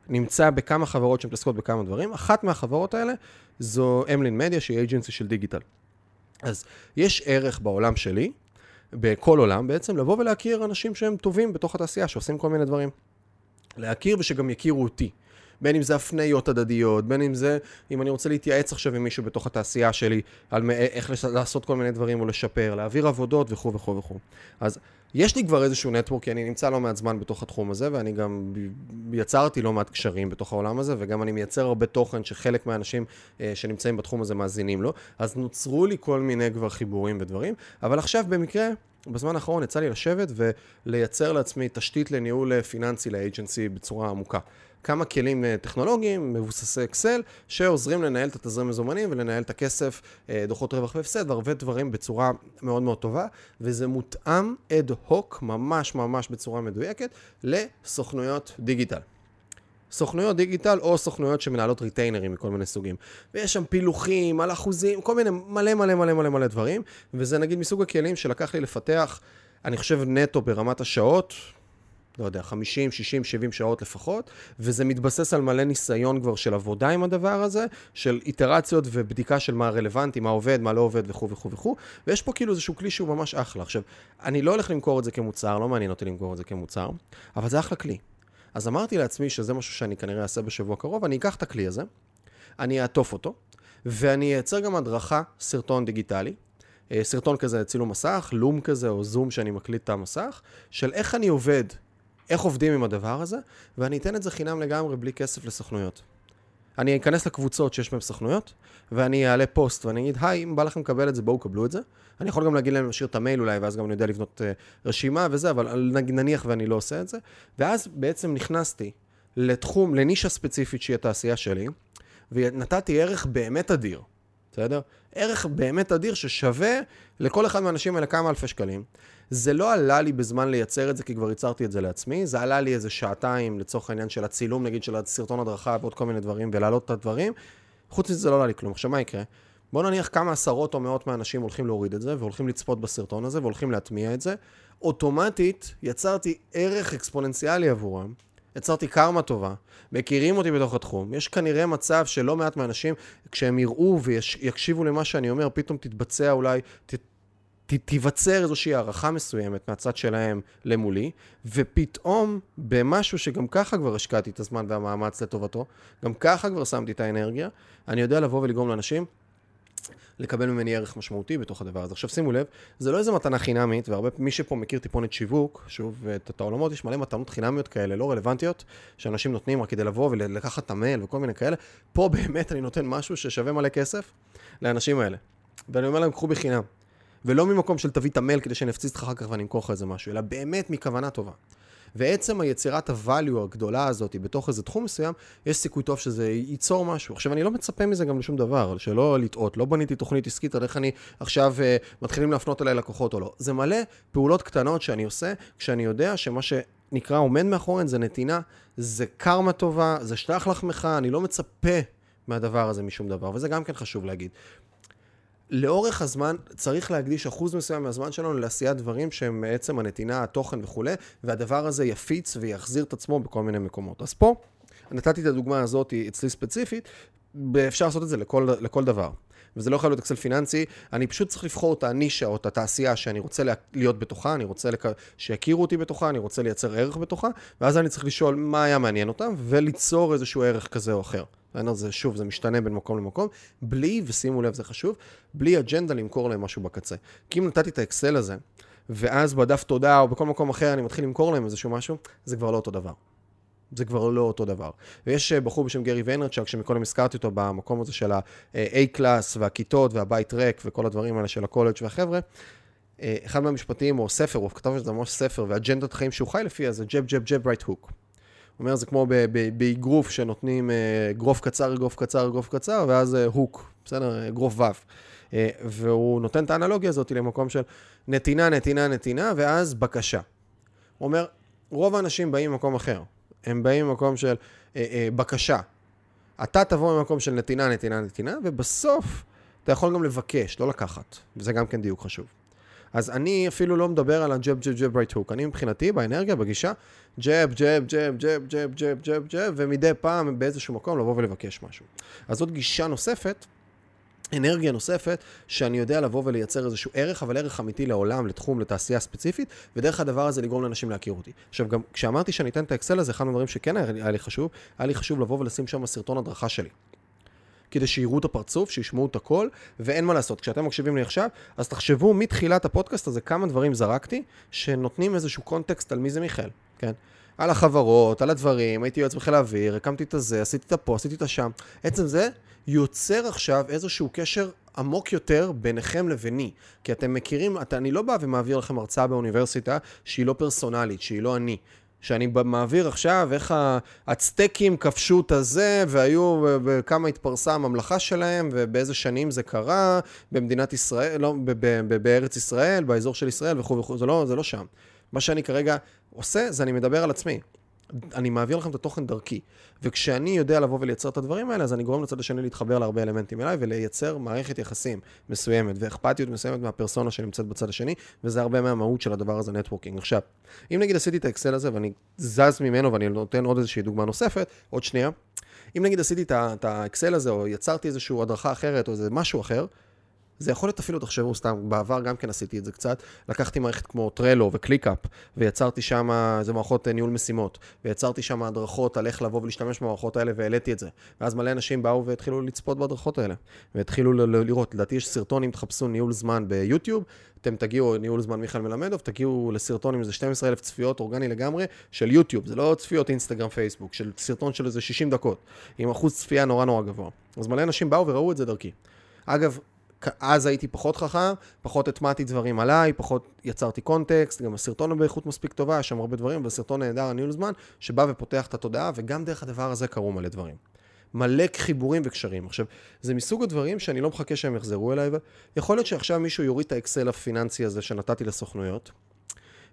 נמצא בכמה חברות שמתעסקות בכמה דברים. אחת מהחברות האלה זו אמלין מדיה, שהיא אייג'נסי של דיגיטל. אז יש ערך בעולם שלי, בכל עולם בעצם, לבוא ולהכיר אנשים שהם טובים בתוך התעשייה, שעושים כל מיני דברים. להכיר ושגם יכירו אותי. בין אם זה הפניות הדדיות, בין אם זה, אם אני רוצה להתייעץ עכשיו עם מישהו בתוך התעשייה שלי, על איך לעשות כל מיני דברים או לשפר, להעביר עבודות וכו' וכו' וכו'. אז יש לי כבר איזשהו נטוורק, כי אני נמצא לא מעט זמן בתוך התחום הזה, ואני גם יצרתי לא מעט קשרים בתוך העולם הזה, וגם אני מייצר הרבה תוכן שחלק מהאנשים אה, שנמצאים בתחום הזה מאזינים לו, אז נוצרו לי כל מיני כבר חיבורים ודברים, אבל עכשיו במקרה... בזמן האחרון יצא לי לשבת ולייצר לעצמי תשתית לניהול פיננסי לאג'נסי בצורה עמוקה. כמה כלים אה, טכנולוגיים מבוססי אקסל, שעוזרים לנהל את התזרים מזומנים ולנהל את הכסף, אה, דוחות רווח והפסד והרבה דברים בצורה מאוד מאוד טובה, וזה מותאם אד הוק, ממש ממש בצורה מדויקת, לסוכנויות דיגיטל. סוכנויות דיגיטל או סוכנויות שמנהלות ריטיינרים מכל מיני סוגים. ויש שם פילוחים על אחוזים, כל מיני מלא מלא מלא מלא מלא דברים, וזה נגיד מסוג הכלים שלקח לי לפתח, אני חושב נטו ברמת השעות, לא יודע, 50, 60, 70 שעות לפחות, וזה מתבסס על מלא ניסיון כבר של עבודה עם הדבר הזה, של איטרציות ובדיקה של מה רלוונטי, מה עובד, מה לא עובד וכו' וכו' וכו', ויש פה כאילו איזשהו כלי שהוא ממש אחלה. עכשיו, אני לא הולך למכור את זה כמוצר, לא מעניין אותי למכור את זה כמוצר, אבל זה אחלה כלי. אז אמרתי לעצמי שזה משהו שאני כנראה אעשה בשבוע קרוב, אני אקח את הכלי הזה, אני אעטוף אותו, ואני אייצר גם הדרכה, סרטון דיגיטלי, אה, סרטון כזה צילום מסך, לום כזה או זום שאני מקליט את המסך, של איך אני עובד איך עובדים עם הדבר הזה, ואני אתן את זה חינם לגמרי בלי כסף לסוכנויות. אני אכנס לקבוצות שיש בהן סוכנויות, ואני אעלה פוסט ואני אגיד, היי, אם בא לכם לקבל את זה, בואו קבלו את זה. אני יכול גם להגיד להם להשאיר את המייל אולי, ואז גם אני יודע לבנות uh, רשימה וזה, אבל נניח ואני לא עושה את זה. ואז בעצם נכנסתי לתחום, לנישה ספציפית שהיא התעשייה שלי, ונתתי ערך באמת אדיר, בסדר? ערך באמת אדיר ששווה לכל אחד מהאנשים האלה כמה אלפי שקלים. זה לא עלה לי בזמן לייצר את זה, כי כבר ייצרתי את זה לעצמי, זה עלה לי איזה שעתיים לצורך העניין של הצילום, נגיד, של הסרטון הדרכה ועוד כל מיני דברים, ולהעלות את הדברים. חוץ מזה זה לא עלה לי כלום. עכשיו, מה יקרה? בוא נניח כמה עשרות או מאות מהאנשים הולכים להוריד את זה, והולכים לצפות בסרטון הזה, והולכים להטמיע את זה. אוטומטית יצרתי ערך אקספוננציאלי עבורם, יצרתי קרמה טובה, מכירים אותי בתוך התחום. יש כנראה מצב שלא מעט מהאנשים, כשהם יראו ויקשיבו למה שאני אומר, פתאום תתבצע אולי, ת, ת, תיווצר איזושהי הערכה מסוימת מהצד שלהם למולי, ופתאום במשהו שגם ככה כבר השקעתי את הזמן והמאמץ לטובתו, גם ככה כבר שמתי את האנרגיה, אני יודע לבוא ולגרום לאנשים לקבל ממני ערך משמעותי בתוך הדבר הזה. עכשיו שימו לב, זה לא איזה מתנה חינמית, והרבה, מי שפה מכיר טיפונת שיווק, שוב, את, את העולמות, יש מלא מתנות חינמיות כאלה, לא רלוונטיות, שאנשים נותנים רק כדי לבוא ולקחת את המייל וכל מיני כאלה. פה באמת אני נותן משהו ששווה מלא כסף לאנשים האלה. ואני אומר להם, קחו בחינם. ולא ממקום של תביא את המייל כדי שאני אפציץ לך אחר כך ואני אמכור לך איזה משהו, אלא באמת מכוונה טובה. ועצם היצירת הvalue הגדולה הזאת בתוך איזה תחום מסוים, יש סיכוי טוב שזה ייצור משהו. עכשיו, אני לא מצפה מזה גם לשום דבר, שלא לטעות, לא בניתי תוכנית עסקית על איך אני עכשיו uh, מתחילים להפנות אליי לקוחות או לא. זה מלא פעולות קטנות שאני עושה, כשאני יודע שמה שנקרא עומד מאחוריהן זה נתינה, זה קרמה טובה, זה שטח לחמך, אני לא מצפה מהדבר הזה משום דבר, וזה גם כן חשוב להגיד. לאורך הזמן צריך להקדיש אחוז מסוים מהזמן שלנו לעשיית דברים שהם בעצם הנתינה, התוכן וכולי, והדבר הזה יפיץ ויחזיר את עצמו בכל מיני מקומות. אז פה, נתתי את הדוגמה הזאת אצלי ספציפית, אפשר לעשות את זה לכל, לכל דבר. וזה לא יכול להיות אקסל פיננסי, אני פשוט צריך לבחור את הנישה או את התעשייה שאני רוצה להיות בתוכה, אני רוצה לק... שיכירו אותי בתוכה, אני רוצה לייצר ערך בתוכה, ואז אני צריך לשאול מה היה מעניין אותם, וליצור איזשהו ערך כזה או אחר. זה, שוב, זה משתנה בין מקום למקום, בלי, ושימו לב, זה חשוב, בלי אג'נדה למכור להם משהו בקצה. כי אם נתתי את האקסל הזה, ואז בדף תודה או בכל מקום אחר אני מתחיל למכור להם איזשהו משהו, זה כבר לא אותו דבר. זה כבר לא אותו דבר. ויש אה, בחור בשם גרי ויינרצ'ק, שמקודם הזכרתי אותו במקום הזה של ה-A class והכיתות והבית ריק וכל הדברים האלה של הקולג' והחבר'ה. אה, אחד מהמשפטים, או ספר, הוא כתב שזה ממש ספר, ואג'נדת חיים שהוא חי לפיה, זה jab, jab, jab, right hook. הוא אומר, זה כמו באגרוף שנותנים אגרוף קצר, אגרוף קצר, אגרוף קצר, ואז hook, בסדר? אגרוף וו. והוא נותן את האנלוגיה הזאת למקום של נתינה, נתינה, נתינה, ואז בקשה. הוא אומר, רוב האנשים באים ממקום אחר. הם באים ממקום של אה, אה, בקשה. אתה תבוא ממקום של נתינה, נתינה, נתינה, ובסוף אתה יכול גם לבקש, לא לקחת. וזה גם כן דיוק חשוב. אז אני אפילו לא מדבר על הג'ב, ג'ב, ג'ב, רייט הוק. אני מבחינתי, באנרגיה, בגישה, ג'ב, ג'ב, ג'ב, ג'ב, ג'ב, ג'ב, ג'ב, ג'ב, ומדי פעם באיזשהו מקום לבוא ולבקש משהו. אז זאת גישה נוספת אנרגיה נוספת, שאני יודע לבוא ולייצר איזשהו ערך, אבל ערך אמיתי לעולם, לתחום, לתעשייה ספציפית, ודרך הדבר הזה לגרום לאנשים להכיר אותי. עכשיו, גם כשאמרתי שאני אתן את האקסל הזה, אחד הדברים שכן היה לי חשוב, היה לי חשוב לבוא ולשים שם סרטון הדרכה שלי. כדי שיראו את הפרצוף, שישמעו את הכל, ואין מה לעשות. כשאתם מקשיבים לי עכשיו, אז תחשבו מתחילת הפודקאסט הזה כמה דברים זרקתי, שנותנים איזשהו קונטקסט על מי זה מיכאל, כן? על החברות, על הדברים, הייתי יועץ בחיל האוויר, הקמתי את הזה, עשיתי את הפה, עשיתי את השם. עצם זה יוצר עכשיו איזשהו קשר עמוק יותר ביניכם לביני. כי אתם מכירים, אתה, אני לא בא ומעביר לכם הרצאה באוניברסיטה שהיא לא פרסונלית, שהיא לא אני. שאני מעביר עכשיו איך הצטקים כבשו את הזה, והיו, וכמה התפרסה הממלכה שלהם, ובאיזה שנים זה קרה, במדינת ישראל, לא, בארץ ישראל, באזור של ישראל וכו' וכו', זה לא, זה לא שם. מה שאני כרגע עושה, זה אני מדבר על עצמי. אני מעביר לכם את התוכן דרכי. וכשאני יודע לבוא ולייצר את הדברים האלה, אז אני גורם לצד השני להתחבר להרבה אלמנטים אליי ולייצר מערכת יחסים מסוימת ואכפתיות מסוימת מהפרסונה שנמצאת בצד השני, וזה הרבה מהמהות של הדבר הזה, נטוורקינג. עכשיו, אם נגיד עשיתי את האקסל הזה ואני זז ממנו ואני נותן עוד איזושהי דוגמה נוספת, עוד שנייה, אם נגיד עשיתי את האקסל הזה או יצרתי איזושהי הדרכה אחרת או איזה משהו אחר, זה יכול להיות אפילו, תחשבו סתם, בעבר גם כן עשיתי את זה קצת, לקחתי מערכת כמו Trello ו ClickUp, ויצרתי שם איזה מערכות אה, ניהול משימות, ויצרתי שם הדרכות על איך לבוא ולהשתמש במערכות האלה, והעליתי את זה. ואז מלא אנשים באו והתחילו לצפות בהדרכות האלה, והתחילו לראות, לדעתי יש סרטון, אם תחפשו ניהול זמן ביוטיוב, אתם תגיעו, ניהול זמן מיכאל מלמדוב, תגיעו לסרטון עם איזה 12,000 צפיות אורגני לגמרי של יוטיוב, זה לא צפיות אינסטגרם פייסבוק, של סרטון של איזה 60 דקות, עם אחוז צפייה נורא נורא גבוה. אז מלא אנשים באו וראו את זה דרכי. אגב, אז הייתי פחות חכם, פחות הטמעתי דברים עליי, פחות יצרתי קונטקסט, גם הסרטון באיכות מספיק טובה, יש שם הרבה דברים, וסרטון נהדר, הניהול זמן, שבא ופותח את התודעה, וגם דרך הדבר הזה קרו מלא דברים. מלא חיבורים וקשרים. עכשיו, זה מסוג הדברים שאני לא מחכה שהם יחזרו אליי, יכול להיות שעכשיו מישהו יוריד את האקסל הפיננסי הזה שנתתי לסוכנויות,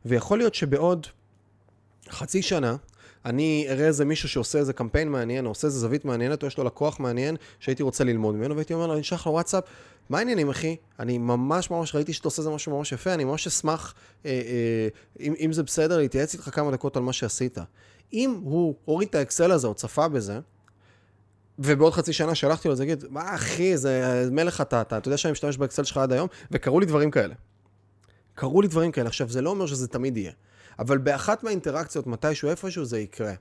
ויכול להיות שבעוד חצי שנה, אני אראה איזה מישהו שעושה איזה קמפיין מעניין, או עושה איזה זווית מעניינת, או יש לו לקוח מעניין שהייתי רוצה ללמוד ממנו, והייתי אומר לו, אני אשלח לו וואטסאפ, מה העניינים אחי? אני ממש ממש ראיתי שאתה עושה איזה משהו ממש יפה, אני ממש אשמח, אה, אה, אם, אם זה בסדר, להתייעץ איתך כמה דקות על מה שעשית. אם הוא הוריד את האקסל הזה או צפה בזה, ובעוד חצי שנה שלחתי לו את זה, אגיד, מה אחי, זה מלך אתה, אתה, אתה יודע שאני משתמש באקסל שלך עד היום, וקרו לי דברים כאלה. קרו לי דברים כאלה. עכשיו, זה לא אומר שזה תמיד יהיה. אבל באחת מהאינטראקציות, מתישהו, איפשהו, זה יקרה.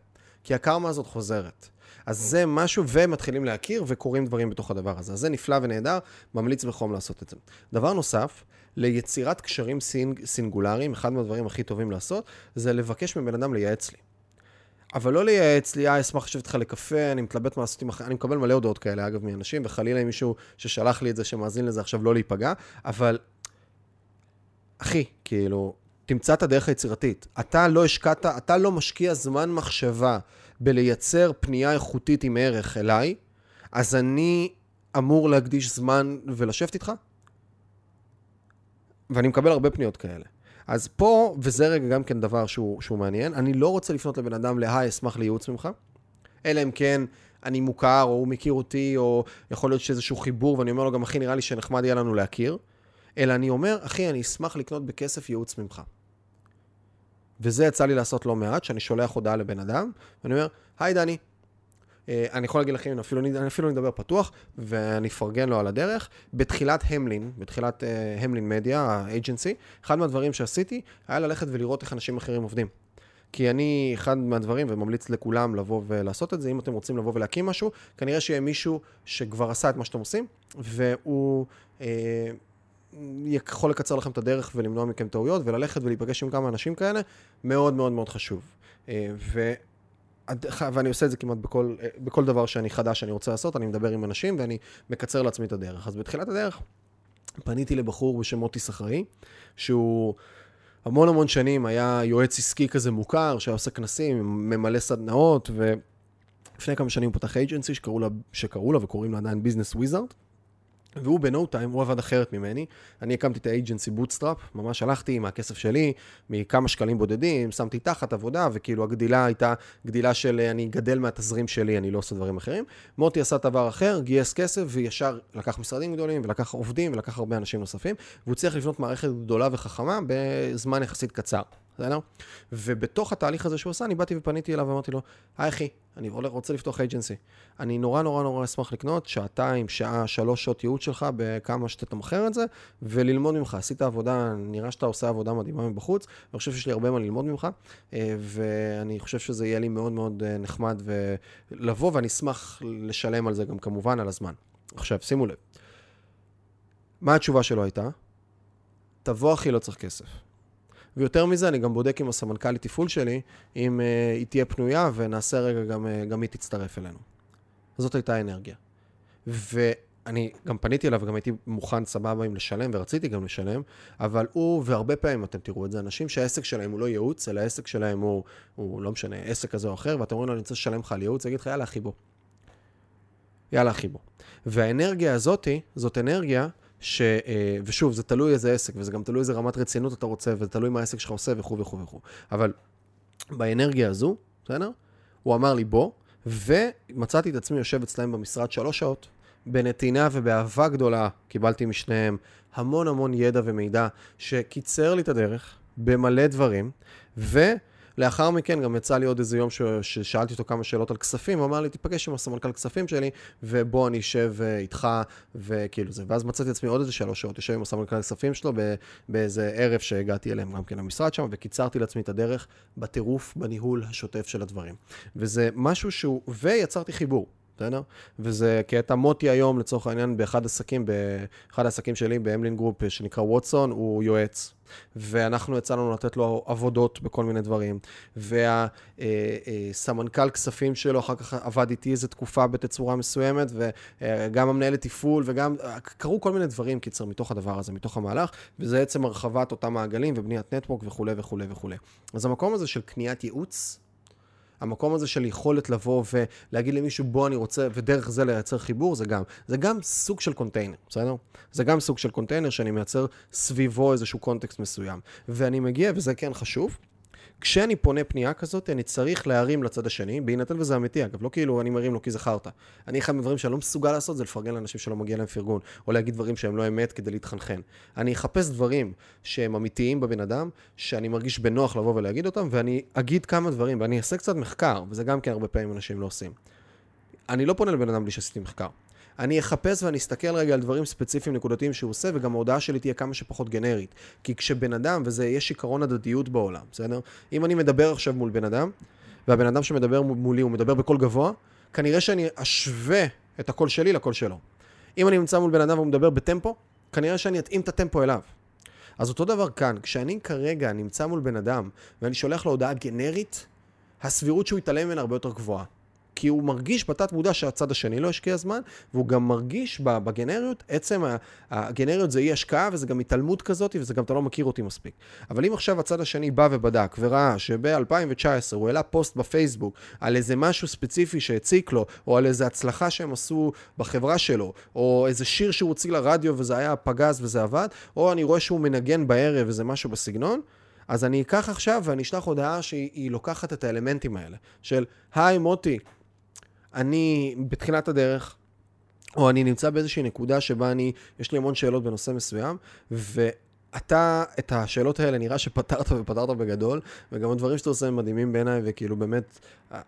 כי הקרמה הזאת חוזרת. אז זה משהו, ומתחילים להכיר, וקורים דברים בתוך הדבר הזה. אז זה נפלא ונהדר, ממליץ בחום לעשות את זה. דבר נוסף, ליצירת קשרים סינג, סינגולריים, אחד מהדברים הכי טובים לעשות, זה לבקש מבן אדם לייעץ לי. אבל לא לייעץ לי, אה, אשמח לשבת איתך לקפה, אני מתלבט מה לעשות עם אחרי, אני מקבל מלא הודעות כאלה, אגב, מאנשים, וחלילה עם מישהו ששלח לי את זה, שמאזין לזה עכשיו, לא להיפגע, אבל, אחי, כאילו, תמצא את הדרך היצירתית. אתה לא השקעת, אתה לא משקיע זמן מחשבה בלייצר פנייה איכותית עם ערך אליי, אז אני אמור להקדיש זמן ולשבת איתך? ואני מקבל הרבה פניות כאלה. אז פה, וזה רגע גם כן דבר שהוא, שהוא מעניין, אני לא רוצה לפנות לבן אדם להי, אשמח לייעוץ ממך, אלא אם כן אני מוכר, או הוא מכיר אותי, או יכול להיות שאיזשהו חיבור, ואני אומר לו גם, אחי, נראה לי שנחמד יהיה לנו להכיר, אלא אני אומר, אחי, אני אשמח לקנות בכסף ייעוץ ממך. וזה יצא לי לעשות לא מעט, שאני שולח הודעה לבן אדם, ואני אומר, היי דני, אה, אני יכול להגיד לכם, אני אפילו, אני אפילו נדבר פתוח, ואני אפרגן לו על הדרך. בתחילת המלין, בתחילת uh, המלין מדיה, האג'נסי, אחד מהדברים שעשיתי, היה ללכת ולראות איך אנשים אחרים עובדים. כי אני, אחד מהדברים, וממליץ לכולם לבוא ולעשות את זה, אם אתם רוצים לבוא ולהקים משהו, כנראה שיהיה מישהו שכבר עשה את מה שאתם עושים, והוא... אה, יכול לקצר לכם את הדרך ולמנוע מכם טעויות, וללכת ולהיפגש עם כמה אנשים כאלה, מאוד מאוד מאוד חשוב. אה, ואני עושה את זה כמעט בכל, בכל דבר שאני חדש שאני רוצה לעשות, אני מדבר עם אנשים ואני מקצר לעצמי את הדרך. אז בתחילת הדרך פניתי לבחור בשם מוטי סחרי, שהוא המון המון שנים היה יועץ עסקי כזה מוכר, שהיה עושה כנסים, ממלא סדנאות, ולפני כמה שנים הוא פתח אייג'נסי שקראו לה, שקראו לה וקוראים לה עדיין business wizard. והוא בנוטיים, הוא עבד אחרת ממני. אני הקמתי את ה agency bootstrap, ממש הלכתי עם הכסף שלי, מכמה שקלים בודדים, שמתי תחת עבודה, וכאילו הגדילה הייתה גדילה של אני גדל מהתזרים שלי, אני לא עושה דברים אחרים. מוטי עשה דבר אחר, גייס כסף, וישר לקח משרדים גדולים, ולקח עובדים, ולקח הרבה אנשים נוספים, והוא צריך לבנות מערכת גדולה וחכמה בזמן יחסית קצר. בסדר? ובתוך התהליך הזה שהוא עשה, אני באתי ופניתי אליו ואמרתי לו, היי אחי, אני רוצה לפתוח אייג'נסי. אני נורא נורא נורא אשמח לקנות שעתיים, שעה, שלוש שעות ייעוץ שלך בכמה שתתמחר את זה, וללמוד ממך. עשית עבודה, נראה שאתה עושה עבודה מדהימה מבחוץ, אני חושב שיש לי הרבה מה ללמוד ממך, אה, ואני חושב שזה יהיה לי מאוד מאוד אה, נחמד לבוא, ואני אשמח לשלם על זה גם כמובן על הזמן. עכשיו, שימו לב. מה התשובה שלו הייתה? תבוא אחי, לא צריך כסף. ויותר מזה, אני גם בודק עם הסמנכ"לית תפעול שלי, אם uh, היא תהיה פנויה, ונעשה רגע, גם, uh, גם היא תצטרף אלינו. זאת הייתה האנרגיה. ואני גם פניתי אליו, וגם הייתי מוכן סבבה עם לשלם, ורציתי גם לשלם, אבל הוא, והרבה פעמים אתם תראו את זה, אנשים שהעסק שלהם הוא לא ייעוץ, אלא העסק שלהם הוא, הוא לא משנה, עסק כזה או אחר, ואתם אומרים לו, אני רוצה לשלם לך על ייעוץ, יגיד לך, יאללה, אחי בוא. יאללה, אחי בוא. והאנרגיה הזאתי, זאת אנרגיה ש... אה, ושוב, זה תלוי איזה עסק, וזה גם תלוי איזה רמת רצינות אתה רוצה, וזה תלוי מה העסק שלך עושה וכו' וכו' וכו'. אבל באנרגיה הזו, בסדר? הוא אמר לי בוא, ומצאתי את עצמי יושב אצלם במשרד שלוש שעות, בנתינה ובאהבה גדולה קיבלתי משניהם המון המון ידע ומידע שקיצר לי את הדרך במלא דברים, ו... לאחר מכן גם יצא לי עוד איזה יום ש... ששאלתי אותו כמה שאלות על כספים, הוא אמר לי, תיפגש עם הסמנכ"ל כספים שלי, ובוא אני אשב אה, איתך, וכאילו זה. ואז מצאתי עצמי עוד איזה שלוש שעות, יושב עם הסמנכ"ל כספים שלו באיזה ערב שהגעתי אליהם גם כן למשרד שם, וקיצרתי לעצמי את הדרך בטירוף, בניהול השוטף של הדברים. וזה משהו שהוא, ויצרתי חיבור. בסדר? וזה קטע מוטי היום, לצורך העניין, באחד עסקים, באחד העסקים שלי, באמלין group, שנקרא ווטסון, הוא יועץ. ואנחנו יצא לתת לו עבודות בכל מיני דברים. והסמנכ"ל אה, אה, כספים שלו אחר כך עבד איתי איזה תקופה בתצורה מסוימת, וגם המנהלת תפעול, וגם, קרו כל מיני דברים, קיצר, מתוך הדבר הזה, מתוך המהלך, וזה עצם הרחבת אותם מעגלים ובניית network וכולי וכולי וכולי. אז המקום הזה של קניית ייעוץ, המקום הזה של יכולת לבוא ולהגיד למישהו, בוא אני רוצה, ודרך זה לייצר חיבור, זה גם, זה גם סוג של קונטיינר, בסדר? זה גם סוג של קונטיינר שאני מייצר סביבו איזשהו context מסוים. ואני מגיע, וזה כן חשוב, כשאני פונה פנייה כזאת, אני צריך להרים לצד השני, בהינתן וזה אמיתי, אגב, לא כאילו אני מרים לו כי זה. אני, אחד מהדברים שאני לא מסוגל לעשות זה לפרגן לאנשים שלא מגיע להם פרגון, או להגיד דברים שהם לא אמת כדי להתחנחן. אני אחפש דברים שהם אמיתיים בבן אדם, שאני מרגיש בנוח לבוא ולהגיד אותם, ואני אגיד כמה דברים, ואני אעשה קצת מחקר, וזה גם כן הרבה פעמים אנשים לא עושים. אני לא פונה לבן אדם בלי שעשיתי מחקר. אני אחפש ואני אסתכל רגע על דברים ספציפיים נקודתיים שהוא עושה, וגם ההודעה שלי תהיה כמה שפחות גנרית. כי כשבן אדם, וזה, יש עיקרון הדדיות בעולם, בסדר? אם אני מדבר עכשיו מול בן אדם, והבן אדם שמדבר מולי הוא מדבר בקול גבוה, כנראה שאני אשווה את הקול שלי לקול שלו. אם אני נמצא מול בן אדם והוא מדבר בטמפו, כנראה שאני אתאים את הטמפו אליו. אז אותו דבר כאן, כשאני כרגע נמצא מול בן אדם ואני שולח לו הודעה גנרית, הסבירות שהוא יתעלם ממנה הרבה יותר גבוהה. כי הוא מרגיש בתת מודע שהצד השני לא השקיע זמן, והוא גם מרגיש בגנריות, עצם הגנריות זה אי השקעה וזה גם התעלמות כזאת, וזה גם אתה לא מכיר אותי מספיק. אבל אם עכשיו הצד השני בא ובדק וראה שב-2019 הוא העלה פוסט בפייסבוק על איזה משהו ספציפי שהציק לו, או על איזה הצלחה שהם עשו בחברה שלו, או איזה שיר שהוא הוציא לרדיו וזה היה פגז וזה עבד, או אני רואה שהוא מנגן בערב וזה משהו בסגנון, אז אני אקח עכשיו ואני אשלח הודעה שהיא לוקחת את האלמנטים האלה, של היי מוטי, אני בתחילת הדרך, או אני נמצא באיזושהי נקודה שבה אני, יש לי המון שאלות בנושא מסוים, ו... אתה, את השאלות האלה נראה שפתרת ופתרת בגדול, וגם הדברים שאתה עושה הם מדהימים בעיניי, וכאילו באמת,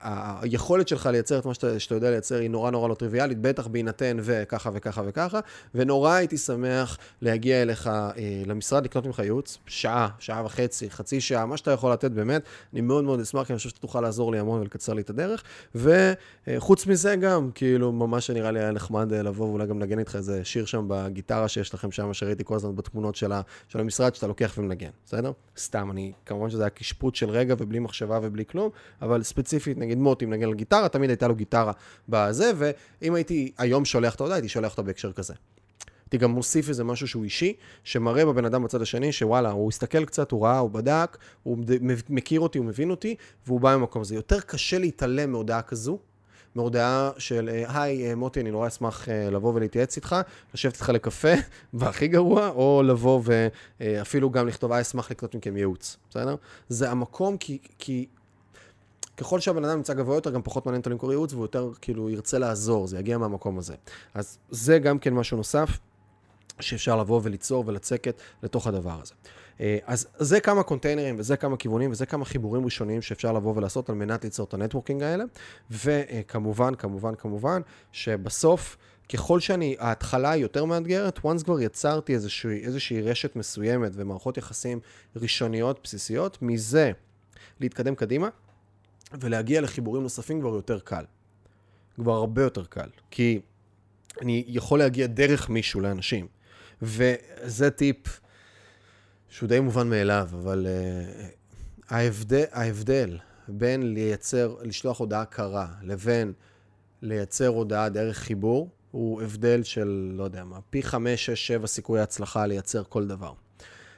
היכולת שלך לייצר את מה שאתה, שאתה יודע לייצר היא נורא נורא לא טריוויאלית, בטח בהינתן וככה וככה וככה, ונורא הייתי שמח להגיע אליך אה, למשרד, לקנות ממך ייעוץ, שעה, שעה וחצי, חצי שעה, מה שאתה יכול לתת באמת, אני מאוד מאוד אשמח, כי אני חושב שאתה תוכל לעזור לי המון ולקצר לי את הדרך, וחוץ מזה גם, כאילו, ממש נראה לי היה נחמד אה, לבוא ואולי גם לנגן איתך איזה שיר שם בגיטרה שיש לכם שם, שראיתי כל הזמן בתמונות של, של המשרד שאתה לוקח ומנגן, בסדר? סתם, אני, כמובן שזה היה קשפוט של רגע ובלי מחשבה ובלי כלום, אבל ספציפית, נגיד מוטי מנגן על גיטרה, תמיד הייתה לו גיטרה בזה, ואם הייתי היום שולח את ההודעה, הייתי שולח אותה בהקשר כזה. הייתי גם מוסיף איזה משהו שהוא אישי, שמראה בבן אדם בצד השני, שוואלה, הוא הסתכל קצת, הוא ראה, הוא בדק, הוא מכיר אותי, הוא מבין אותי, והוא בא ממקום הזה. יותר קשה להתעלם מהודעה כזו, מהודעה של, אה, היי, אה, מוטי, אני נורא אשמח אה, לבוא ולהתייעץ איתך, לשבת איתך לקפה, (laughs) והכי גרוע, או לבוא ואפילו גם לכתוב, היי, אשמח לקנות מכם ייעוץ, בסדר? זה המקום, כי, כי ככל שהבן אדם נמצא גבוה יותר, גם פחות מעניין אותו למכור ייעוץ, והוא יותר כאילו ירצה לעזור, זה יגיע מהמקום הזה. אז זה גם כן משהו נוסף. שאפשר לבוא וליצור ולצקת לתוך הדבר הזה. אה, אז זה כמה קונטיינרים וזה כמה כיוונים וזה כמה חיבורים ראשוניים שאפשר לבוא ולעשות על מנת ליצור את ה networking האלה. וכמובן, כמובן, כמובן, שבסוף, ככל שאני, ההתחלה היא יותר מאתגרת, once כבר יצרתי איזושהי, איזושהי רשת מסוימת ומערכות יחסים ראשוניות בסיסיות, מזה להתקדם קדימה ולהגיע לחיבורים נוספים כבר יותר קל. כבר הרבה יותר קל. כי אני יכול להגיע דרך מישהו לאנשים. וזה טיפ שהוא די מובן מאליו, אבל uh, ההבדל, ההבדל בין לייצר, לשלוח הודעה קרה לבין לייצר הודעה דרך חיבור, הוא הבדל של, לא יודע מה, פי 5, 6, 7 סיכויי הצלחה לייצר כל דבר.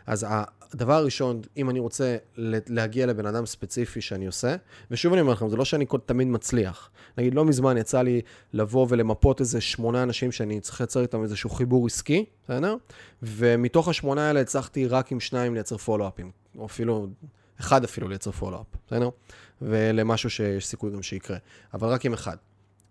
אז הדבר הראשון, אם אני רוצה להגיע לבן אדם ספציפי שאני עושה, ושוב אני אומר לכם, זה לא שאני תמיד מצליח. נגיד, לא מזמן יצא לי לבוא ולמפות איזה שמונה אנשים שאני צריך לייצר איתם איזשהו חיבור עסקי, בסדר? ומתוך השמונה האלה הצלחתי רק עם שניים לייצר פולו-אפים, או אפילו, אחד אפילו לייצר פולו-אפ, בסדר? ולמשהו שיש סיכוי גם שיקרה, אבל רק עם אחד.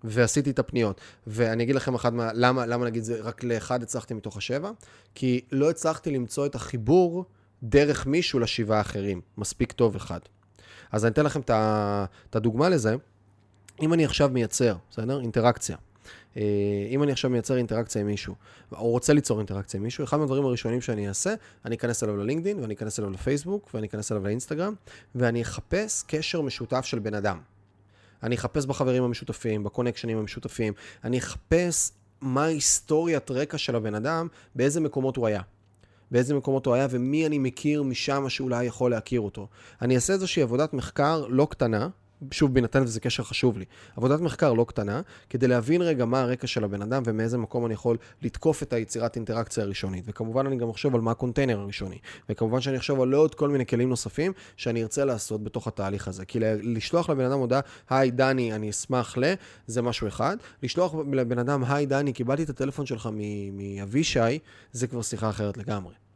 ועשיתי את הפניות. ואני אגיד לכם אחד מה, למה, למה נגיד זה רק לאחד הצלחתי מתוך השבע? כי לא הצלחתי למצוא את החיבור דרך מישהו לשבעה האחרים. מספיק טוב אחד. אז אני אתן לכם את הדוגמה לזה. אם אני עכשיו מייצר, בסדר? אינטראקציה. אה, אם אני עכשיו מייצר אינטראקציה עם מישהו, או רוצה ליצור אינטראקציה עם מישהו, אחד מהדברים הראשונים שאני אעשה, אני אכנס אליו ללינקדאין, ואני אכנס אליו לפייסבוק, ואני אכנס אליו לאינסטגרם, ואני אחפש קשר משותף של בן אדם. אני אחפש בחברים המשותפים, בקונקשנים המשותפים, אני אחפש מה היסטוריית רקע של הבן אדם, באיזה מקומות הוא היה. באיזה מקומות הוא היה ומי אני מכיר משם שאולי יכול להכיר אותו. אני אעשה איזושהי עבודת מחקר לא קטנה, שוב, בהינתן וזה קשר חשוב לי, עבודת מחקר לא קטנה, כדי להבין רגע מה הרקע של הבן אדם ומאיזה מקום אני יכול לתקוף את היצירת אינטראקציה הראשונית. וכמובן אני גם אחשוב על מה הקונטיינר הראשוני. וכמובן שאני אחשוב על עוד כל מיני כלים נוספים שאני ארצה לעשות בתוך התהליך הזה. כי לשלוח לבן אדם הודעה, היי דני, אני אשמח ל... זה משהו אחד. לשלוח לבן אדם, היי דני, קיבלתי את הטלפון שלך מאבישי, זה כבר שיחה אחרת לגמרי.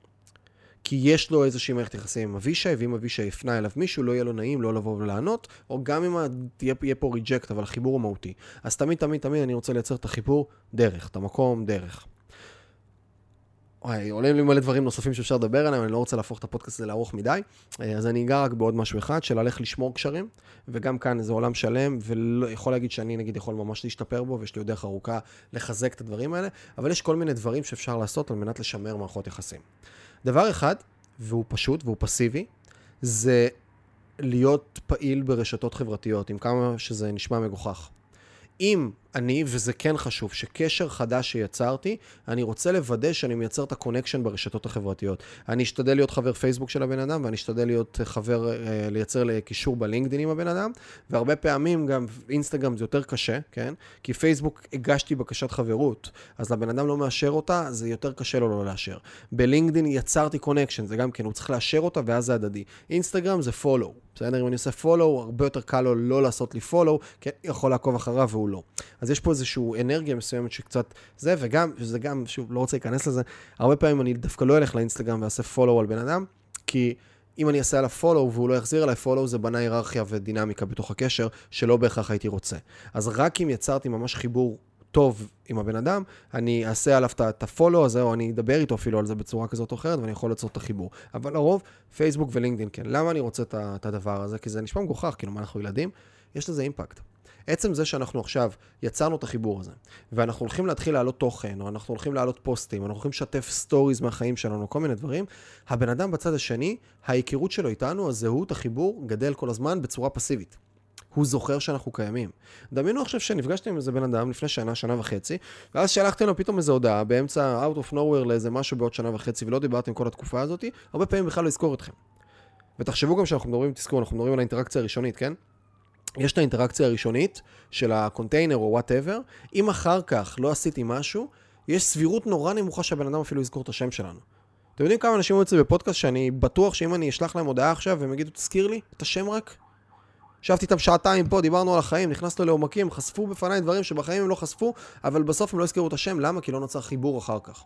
כי יש לו איזושהי מערכת יחסים עם אבישי, ואם אבישי יפנה אליו מישהו, לא יהיה לו נעים לא לבוא ולענות, או גם אם יהיה פה ריג'קט, אבל החיבור הוא מהותי. אז תמיד, תמיד, תמיד אני רוצה לייצר את החיבור דרך, את המקום דרך. וואי, עולים לי מלא דברים נוספים שאפשר לדבר עליהם, אני לא רוצה להפוך את הפודקאסט הזה לארוך מדי, אה, אז אני אגע רק בעוד משהו אחד, של הלך לשמור קשרים, וגם כאן זה עולם שלם, ויכול להגיד שאני נגיד יכול ממש להשתפר בו, ויש לי עוד דרך ארוכה לחזק את הדברים האלה, אבל יש כל מיני דברים שאפשר לעשות על מנת לשמר מערכות יחסים. דבר אחד, והוא פשוט והוא פסיבי, זה להיות פעיל ברשתות חברתיות, עם כמה שזה נשמע מגוחך. אם אני, וזה כן חשוב, שקשר חדש שיצרתי, אני רוצה לוודא שאני מייצר את ה connection ברשתות החברתיות. אני אשתדל להיות חבר פייסבוק של הבן אדם, ואני אשתדל להיות חבר, אה, לייצר קישור בלינקדאין עם הבן אדם, והרבה פעמים גם אינסטגרם זה יותר קשה, כן? כי פייסבוק הגשתי בקשת חברות, אז לבן אדם לא מאשר אותה, זה יותר קשה לו לא לאשר. בלינקדאין יצרתי connection, זה גם כן, הוא צריך לאשר אותה ואז זה הדדי. אינסטגרם זה follow, בסדר? אם אני עושה follow, הרבה יותר קל לו לא לעשות לי follow, כן? יכול לעקוב אחריו והוא לא. אז יש פה איזושהי אנרגיה מסוימת שקצת זה, וגם, וזה גם, שוב, לא רוצה להיכנס לזה, הרבה פעמים אני דווקא לא אלך לאינסטגרם ואעשה follow על בן אדם, כי אם אני אעשה עליו follow והוא לא יחזיר עליי follow, זה בנה היררכיה ודינמיקה בתוך הקשר, שלא בהכרח הייתי רוצה. אז רק אם יצרתי ממש חיבור טוב עם הבן אדם, אני אעשה עליו את ה follow הזה, או אני אדבר איתו אפילו על זה בצורה כזאת או אחרת, ואני יכול ליצור את החיבור. אבל לרוב, פייסבוק ולינקדאין כן. למה אני רוצה את הדבר הזה? כי זה נשמע מגוחך, כאילו, מה אנחנו ילדים? יש לזה impact. עצם זה שאנחנו עכשיו יצרנו את החיבור הזה, ואנחנו הולכים להתחיל להעלות תוכן, או אנחנו הולכים להעלות פוסטים, אנחנו הולכים לשתף stories מהחיים שלנו, כל מיני דברים, הבן אדם בצד השני, ההיכרות שלו איתנו, הזהות, החיבור, גדל כל הזמן בצורה פסיבית. הוא זוכר שאנחנו קיימים. דמיינו עכשיו שנפגשתם עם איזה בן אדם לפני שנה, שנה וחצי, ואז שלחתם לו פתאום איזו הודעה באמצע out of nowhere לאיזה משהו בעוד שנה וחצי, ולא דיברתם כל התקופה הזאת, הרבה פעמים בכלל לא יזכור אתכם. ותחשבו גם שאנחנו מדברים, תזכרו, אנחנו מדברים על האינטראקציה הראשונית, כן? יש את האינטראקציה הראשונית של הקונטיינר או whatever, אם אחר כך לא עשיתי משהו, יש סבירות נורא נמוכה שהבן אדם אפילו יזכור את השם שלנו. אתם יודעים כמה אנשים אומרים בפודקאסט שאני בטוח שאם אני אשלח להם הודעה עכשיו והם יגידו, תזכיר לי את השם רק? ישבתי איתם שעתיים פה, דיברנו על החיים, נכנסנו לעומקים, חשפו בפניי דברים שבחיים הם לא חשפו, אבל בסוף הם לא הזכירו את השם, למה? כי לא נוצר חיבור אחר כך.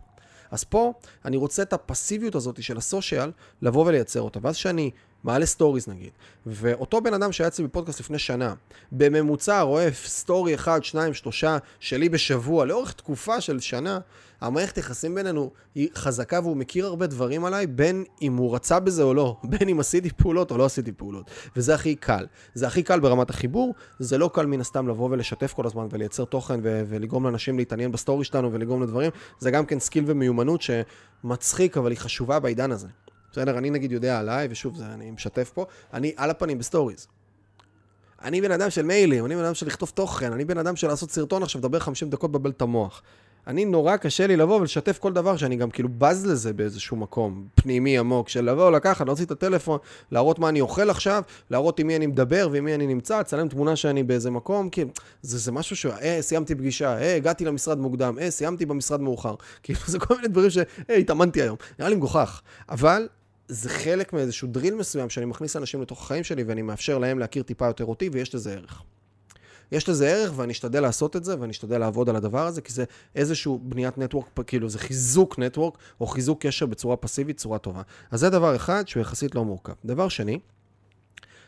אז פה אני רוצה את הפסיביות הזאת של ה social, לבוא ולייצר אותה. ואז שאני מעלה stories נגיד, ואותו בן אדם שהיה אצלי בפודקאסט לפני שנה, בממוצע רואה story אחד, שניים, שלושה שלי בשבוע, לאורך תקופה של שנה, המערכת יחסים בינינו היא חזקה והוא מכיר הרבה דברים עליי, בין אם הוא רצה בזה או לא, (laughs) בין אם עשיתי פעולות או לא עשיתי פעולות. וזה הכי קל. זה הכי קל ברמת החיבור, זה לא קל מן הסתם לבוא ולשתף כל הזמן ולייצר תוכן ו- ולגרום לאנשים להתעניין ב story שלנו ולגרום לדברים. זה גם כן skill ומיומנות שמצחיק, אבל היא חשובה בעידן הזה. בסדר? אני נגיד יודע עליי, ושוב, זה, אני משתף פה, אני על הפנים ב stories. אני בן אדם של מיילים, אני בן אדם של לכתוב תוכן, אני בן אדם של לעשות סרטון עכשיו, לדבר 50 דקות לבלבל את המוח. אני נורא קשה לי לבוא ולשתף כל דבר שאני גם כאילו בז לזה באיזשהו מקום פנימי עמוק, של לבוא, לקחת, להוציא את הטלפון, להראות מה אני אוכל עכשיו, להראות עם מי אני מדבר ועם מי אני נמצא, לצלם תמונה שאני באיזה מקום, כאילו, זה, זה משהו ש... אה, סיימתי פגישה, אה, הגעתי למשרד מוקדם, אה, סיימתי במשרד מאוחר. (laughs) כאילו, זה כל מיני דברים ש... אה, התאמנתי היום. נראה לי מגוחך. אבל זה חלק מאיזשהו דריל מסוים שאני מכניס אנשים לתוך החיים שלי ואני מאפשר להם להכיר טיפה יותר אותי ויש לזה ערך. יש לזה ערך ואני אשתדל לעשות את זה ואני אשתדל לעבוד על הדבר הזה כי זה איזשהו בניית נטוורק, כאילו זה חיזוק נטוורק או חיזוק קשר בצורה פסיבית, צורה טובה. אז זה דבר אחד שהוא יחסית לא מורכב. דבר שני,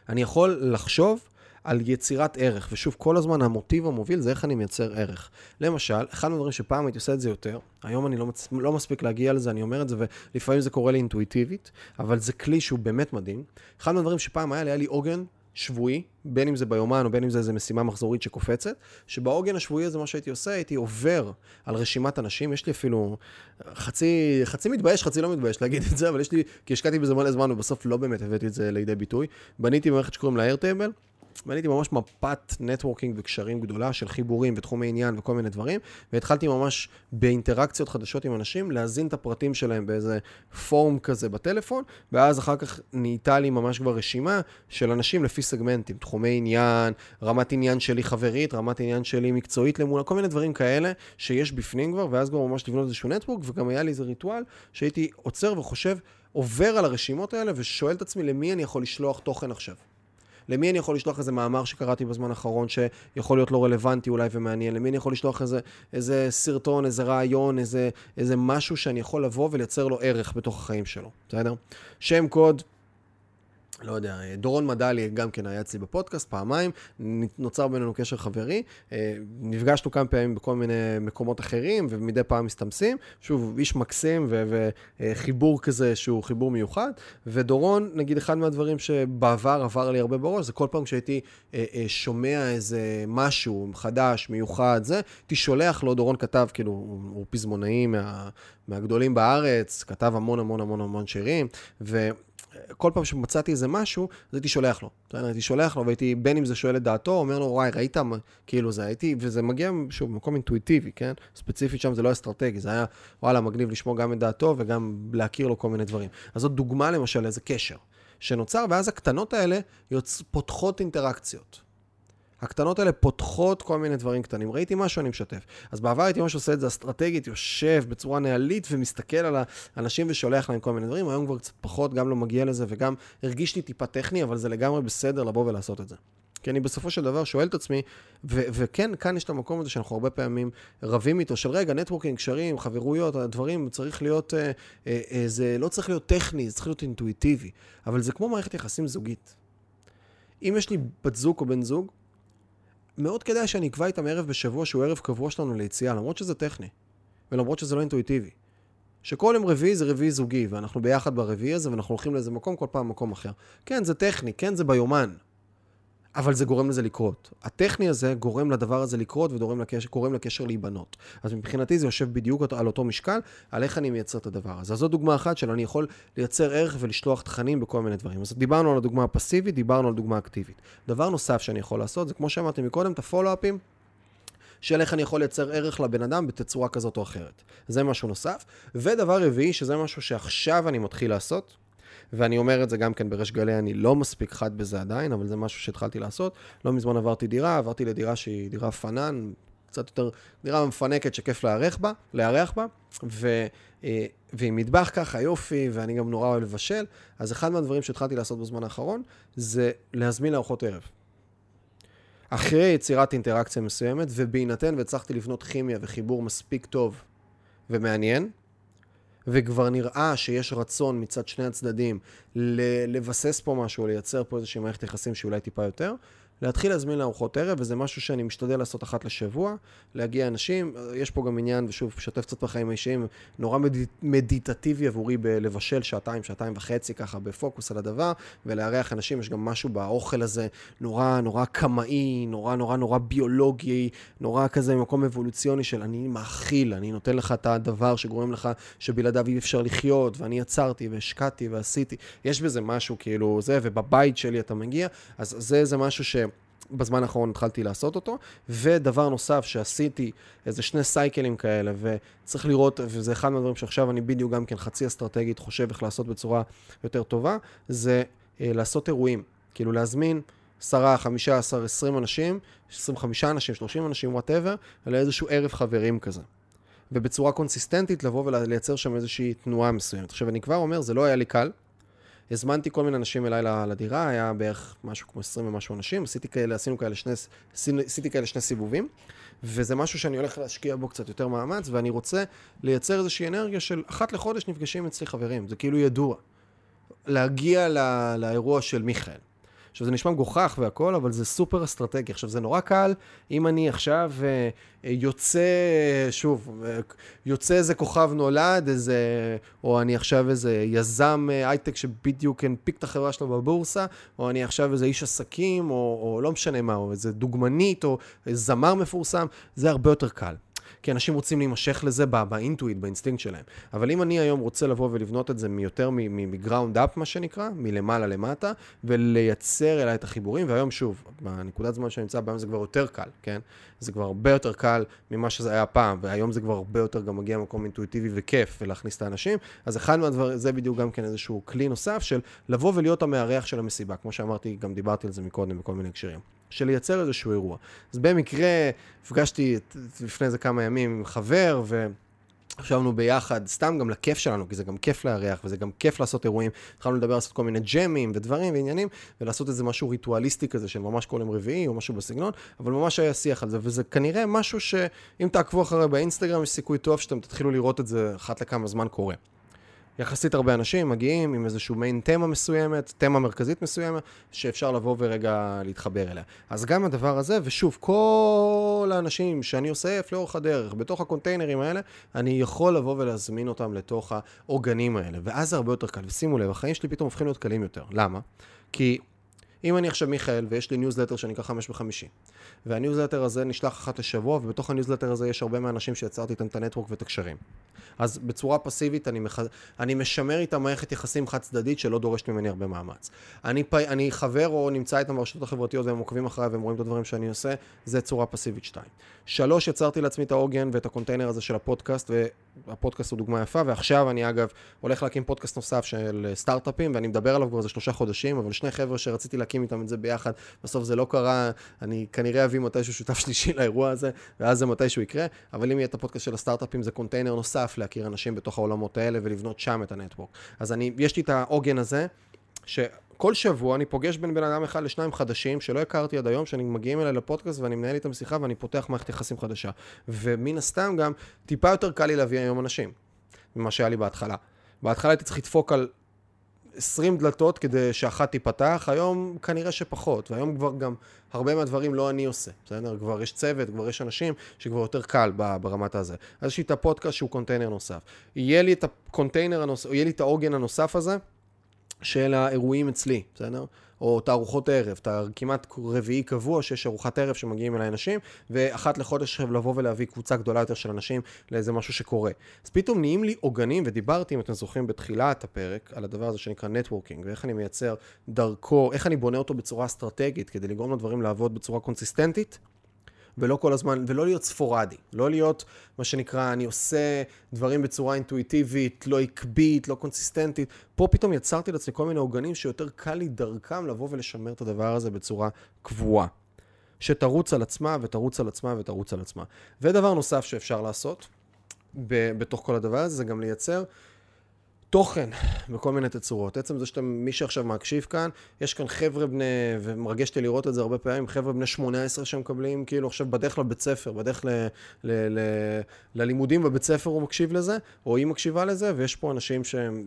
אני יכול לחשוב על יצירת ערך, ושוב, כל הזמן המוטיב המוביל זה איך אני מייצר ערך. למשל, אחד מהדברים שפעם הייתי עושה את זה יותר, היום אני לא, מצ... לא מספיק להגיע לזה, אני אומר את זה, ולפעמים זה קורה לי אינטואיטיבית, אבל זה כלי שהוא באמת מדהים. אחד מהדברים שפעם היה לי, היה לי עוגן שבועי, בין אם זה ביומן או בין אם זה איזה משימה מחזורית שקופצת, שבעוגן השבועי הזה מה שהייתי עושה, הייתי עובר על רשימת אנשים, יש לי אפילו חצי, חצי מתבייש, חצי לא מתבייש להגיד את זה, אבל יש לי, כי השקעתי בזה מלא זמן ובסוף לא באמת הבאתי את זה לידי ביטוי. בניתי במערכת שקוראים לה איירטייבל, בניתי ממש מפת נטוורקינג וקשרים גדולה של חיבורים ותחומי עניין וכל מיני דברים, והתחלתי ממש באינטראקציות חדשות עם אנשים, להזין את הפרטים שלהם באיזה פורום כזה בטלפון, ואז אחר כך נהייתה לי ממש כבר רשימה של אנשים לפי סגמנטים, תחומי עניין, רמת עניין שלי חברית, רמת עניין שלי מקצועית למולה, כל מיני דברים כאלה שיש בפנים כבר, ואז כבר ממש לבנות איזשהו נטוורק, וגם היה לי איזה ריטואל שהייתי עוצר וחושב, עובר על הרשימות האלה ושואל את עצמי למי אני יכול לשלוח תוכן עכשיו. למי אני יכול לשלוח איזה מאמר שקראתי בזמן האחרון שיכול להיות לא רלוונטי אולי ומעניין? למי אני יכול לשלוח איזה, איזה סרטון, איזה רעיון, איזה, איזה משהו שאני יכול לבוא ולייצר לו ערך בתוך החיים שלו, בסדר? שם קוד לא יודע, דורון מדלי גם כן היה אצלי בפודקאסט פעמיים, נוצר בינינו קשר חברי, אה, נפגשנו כמה פעמים בכל מיני מקומות אחרים ומדי פעם מסתמסים, שוב, איש מקסים וחיבור כזה שהוא חיבור מיוחד, ודורון, נגיד אחד מהדברים שבעבר עבר לי הרבה בראש, זה כל פעם כשהייתי אה, אה, שומע איזה משהו חדש, מיוחד, זה, הייתי שולח לו, דורון כתב, כאילו, הוא פזמונאי מה, מהגדולים בארץ, כתב המון המון המון המון שירים, ו... כל פעם שמצאתי איזה משהו, אז הייתי שולח לו. הייתי שולח לו, והייתי, בין אם זה שואל את דעתו, אומר לו, וואי, ראית, כאילו זה הייתי, וזה מגיע, שוב, ממקום אינטואיטיבי, כן? ספציפית שם זה לא אסטרטגי, זה היה, וואלה, מגניב לשמוע גם את דעתו וגם להכיר לו כל מיני דברים. אז זאת דוגמה למשל לאיזה קשר שנוצר, ואז הקטנות האלה יוצ... פותחות אינטראקציות. הקטנות האלה פותחות כל מיני דברים קטנים. ראיתי משהו, אני משתף. אז בעבר הייתי ממש עושה את זה אסטרטגית, יושב בצורה נהלית ומסתכל על האנשים ושולח להם כל מיני דברים. היום כבר קצת פחות, גם לא מגיע לזה וגם הרגיש לי טיפה טכני, אבל זה לגמרי בסדר לבוא ולעשות את זה. כי אני בסופו של דבר שואל את עצמי, ו- וכן, כאן יש את המקום הזה שאנחנו הרבה פעמים רבים איתו, של רגע, נטוורקינג, קשרים, חברויות, הדברים, צריך להיות, אה, אה, אה, זה לא צריך להיות טכני, זה צריך להיות אינטואיטיבי, אבל זה כמו מערכת יחסים זוגית. אם יש לי בת זוג או בן זוג, מאוד כדאי שאני אקבע איתם ערב בשבוע שהוא ערב קבוע שלנו ליציאה, למרות שזה טכני, ולמרות שזה לא אינטואיטיבי. שכל יום רביעי זה רביעי זוגי, ואנחנו ביחד ברביעי הזה, ואנחנו הולכים לאיזה מקום, כל פעם מקום אחר. כן, זה טכני, כן, זה ביומן. אבל זה גורם לזה לקרות. הטכני הזה גורם לדבר הזה לקרות וגורם לקשר, לקשר להיבנות. אז מבחינתי זה יושב בדיוק על אותו משקל, על איך אני מייצר את הדבר הזה. אז זו דוגמה אחת של אני יכול לייצר ערך ולשלוח תכנים בכל מיני דברים. אז דיברנו על הדוגמה הפסיבית, דיברנו על דוגמה אקטיבית. דבר נוסף שאני יכול לעשות, זה כמו שאמרתי מקודם, את הפולו-אפים. של איך אני יכול לייצר ערך לבן אדם בתצורה כזאת או אחרת. זה משהו נוסף. ודבר רביעי, שזה משהו שעכשיו אני מתחיל לעשות, ואני אומר את זה גם כן בריש גלי, אני לא מספיק חד בזה עדיין, אבל זה משהו שהתחלתי לעשות. לא מזמן עברתי דירה, עברתי לדירה שהיא דירה פנן, קצת יותר, דירה מפנקת שכיף לארח בה, לארח בה, ו, אה, ועם מטבח ככה, יופי, ואני גם נורא אוהב לבשל, אז אחד מהדברים שהתחלתי לעשות בזמן האחרון, זה להזמין לארוחות ערב. אחרי יצירת אינטראקציה מסוימת, ובהינתן והצלחתי לבנות כימיה וחיבור מספיק טוב ומעניין, וכבר נראה שיש רצון מצד שני הצדדים לבסס פה משהו, לייצר פה איזושהי מערכת יחסים שאולי טיפה יותר, להתחיל להזמין לארוחות ערב, וזה משהו שאני משתדל לעשות אחת לשבוע, להגיע אנשים, יש פה גם עניין, ושוב, משתף קצת בחיים האישיים, נורא מד... מדיטטיבי עבורי בלבשל שעתיים, שעתיים וחצי ככה בפוקוס על הדבר, ולארח אנשים, יש גם משהו באוכל הזה נורא נורא קמאי, נורא נורא נורא ביולוגי, נורא כזה ממקום אבולוציוני של אני מאכיל, אני נותן לך את הדבר שגורם לך שבלעדיו אי אפשר לחיות, ואני יצרתי והשקעתי ועשיתי, יש בזה משהו כאילו זה, ובבית שלי אתה מגיע, אז זה, זה משהו ש... בזמן האחרון התחלתי לעשות אותו, ודבר נוסף שעשיתי, איזה שני סייקלים כאלה, וצריך לראות, וזה אחד מהדברים שעכשיו אני בדיוק גם כן חצי אסטרטגית חושב איך לעשות בצורה יותר טובה, זה אה, לעשות אירועים, כאילו להזמין 10, 15, 20 אנשים, 25 אנשים, 30 אנשים, whatever, לאיזשהו ערב חברים כזה. ובצורה consistent ית לבוא ולייצר שם איזושהי תנועה מסוימת. עכשיו, אני כבר אומר, זה לא היה לי קל, הזמנתי כל מיני אנשים אליי לדירה, היה בערך משהו כמו 20 ומשהו אנשים, עשיתי כאלה, עשינו כאלה שני, עשיתי כאלה שני סיבובים, וזה משהו שאני הולך להשקיע בו קצת יותר מאמץ, ואני רוצה לייצר איזושהי אנרגיה של אחת לחודש נפגשים אצלי חברים, זה כאילו ידוע. להגיע לא, לאירוע של מיכאל. עכשיו, זה נשמע מגוחך והכל, אבל זה סופר אסטרטגי. עכשיו, זה נורא קל אם אני עכשיו אה, יוצא, שוב, אה, יוצא איזה כוכב נולד, איזה, או אני עכשיו איזה יזם אה, הייטק שבדיוק הנפיק את החברה שלו בבורסה, או אני עכשיו איזה איש עסקים, או, או לא משנה מה, או איזה דוגמנית, או זמר מפורסם, זה הרבה יותר קל. כי אנשים רוצים להימשך לזה באינטואיט, באינסטינקט שלהם. אבל אם אני היום רוצה לבוא ולבנות את זה מיותר מ ground up, מה שנקרא, מלמעלה למטה, ולייצר אליי את החיבורים, והיום שוב, בנקודת זמן שאני נמצא בהיום זה כבר יותר קל, כן? זה כבר הרבה יותר קל ממה שזה היה פעם, והיום זה כבר הרבה יותר גם מגיע ממקום אינטואיטיבי וכיף, ולהכניס את האנשים. אז אחד מהדברים, זה בדיוק גם כן איזשהו כלי נוסף של לבוא ולהיות המארח של המסיבה. כמו שאמרתי, גם דיברתי על זה מקודם בכל מיני הקשרים. של לייצר איזשהו אירוע. אז במקרה, הפגשתי לפני איזה כמה ימים עם חבר, ו... ישבנו ביחד, סתם גם לכיף שלנו, כי זה גם כיף לארח, וזה גם כיף לעשות אירועים. התחלנו לדבר, לעשות כל מיני ג'מים ודברים ועניינים, ולעשות איזה משהו ריטואליסטי כזה, של ממש כל יום רביעי, או משהו בסגנון, אבל ממש היה שיח על זה, וזה כנראה משהו שאם תעקבו אחרי באינסטגרם, יש סיכוי טוב שאתם תתחילו לראות את זה אחת לכמה זמן קורה. יחסית הרבה אנשים מגיעים עם איזשהו מיין תמה מסוימת, תמה מרכזית מסוימת, שאפשר לבוא ורגע להתחבר אליה. אז גם הדבר הזה, ושוב, כל האנשים שאני אוסף לאורך הדרך, בתוך הקונטיינרים האלה, אני יכול לבוא ולהזמין אותם לתוך העוגנים האלה, ואז זה הרבה יותר קל. ושימו לב, החיים שלי פתאום הופכים להיות קלים יותר. למה? כי אם אני עכשיו מיכאל, ויש לי ניוזלטר שנקרא חמש בחמישי, והניוזלטר הזה נשלח אחת לשבוע, ובתוך הניוזלטר הזה יש הרבה מהאנשים שיצרתי איתם את ה network ואת הקשרים. אז בצורה פסיבית אני, מח... אני משמר איתם מערכת יחסים חד צדדית שלא דורשת ממני הרבה מאמץ. אני, פ... אני חבר או נמצא איתם ברשתות החברתיות והם עוקבים אחריי והם רואים את הדברים שאני עושה, זה צורה פסיבית שתיים. שלוש, יצרתי לעצמי את העוגן ואת הקונטיינר הזה של הפודקאסט, והפודקאסט הוא דוגמה יפה, ועכשיו אני אגב הולך להקים פודקאסט נוסף של סטארט-אפים, ואני מדבר עליו כבר איזה שלושה חודשים, אבל שני חבר'ה שרציתי להקים איתם את זה ביחד, בסוף זה לא קרה, אני כנראה אביא מתישהו שותף שלישי לאירוע הזה, ואז זה מתישהו יקרה, אבל אם יהיה את הפודקאסט של הסטארט-אפים, זה קונטיינר נוסף להכיר אנשים בתוך העולמות האלה ולבנות שם את הנטוורק. אז אני, יש לי את העוגן הזה, שכל שבוע אני פוגש בין בן אדם אחד לשניים חדשים שלא הכרתי עד היום, שאני מגיעים אליי לפודקאסט ואני מנהל איתם שיחה ואני פותח מערכת יחסים חדשה. ומן הסתם גם, טיפה יותר קל לי להביא היום אנשים, ממה שהיה לי בהתחלה. בהתחלה הייתי צריך לדפוק על 20 דלתות כדי שאחת תיפתח, היום כנראה שפחות, והיום כבר גם הרבה מהדברים לא אני עושה, בסדר? כבר יש צוות, כבר יש אנשים שכבר יותר קל ברמת הזה. אז יש לי את הפודקאסט שהוא קונטיינר נוסף. יהיה לי את הקונטיינר הנוסף, יהיה לי את העוגן הנוסף הזה של האירועים אצלי, בסדר? או ארוחות ערב, כמעט רביעי קבוע שיש ארוחת ערב שמגיעים אליי אנשים, ואחת לחודש לבוא ולהביא קבוצה גדולה יותר של אנשים לאיזה משהו שקורה. אז פתאום נהיים לי עוגנים, ודיברתי, אם אתם זוכרים, בתחילת הפרק, על הדבר הזה שנקרא networking, ואיך אני מייצר דרכו, איך אני בונה אותו בצורה אסטרטגית, כדי לגרום לדברים לעבוד בצורה קונסיסטנטית. ולא כל הזמן, ולא להיות ספורדי, לא להיות מה שנקרא, אני עושה דברים בצורה אינטואיטיבית, לא עקבית, לא קונסיסטנטית. פה פתאום יצרתי לעצמי כל מיני עוגנים שיותר קל לי דרכם לבוא ולשמר את הדבר הזה בצורה קבועה. שתרוץ על עצמה ותרוץ על עצמה ותרוץ על עצמה. ודבר נוסף שאפשר לעשות בתוך כל הדבר הזה, זה גם לייצר תוכן בכל מיני תצורות. עצם זה שאתם, מי שעכשיו מקשיב כאן, יש כאן חבר'ה בני, ומרגש אותי לראות את זה הרבה פעמים, חבר'ה בני 18 שמקבלים, כאילו עכשיו בדרך לבית ספר, בדרך ל, ל, ל, ללימודים בבית ספר הוא מקשיב לזה, או היא מקשיבה לזה, ויש פה אנשים שהם,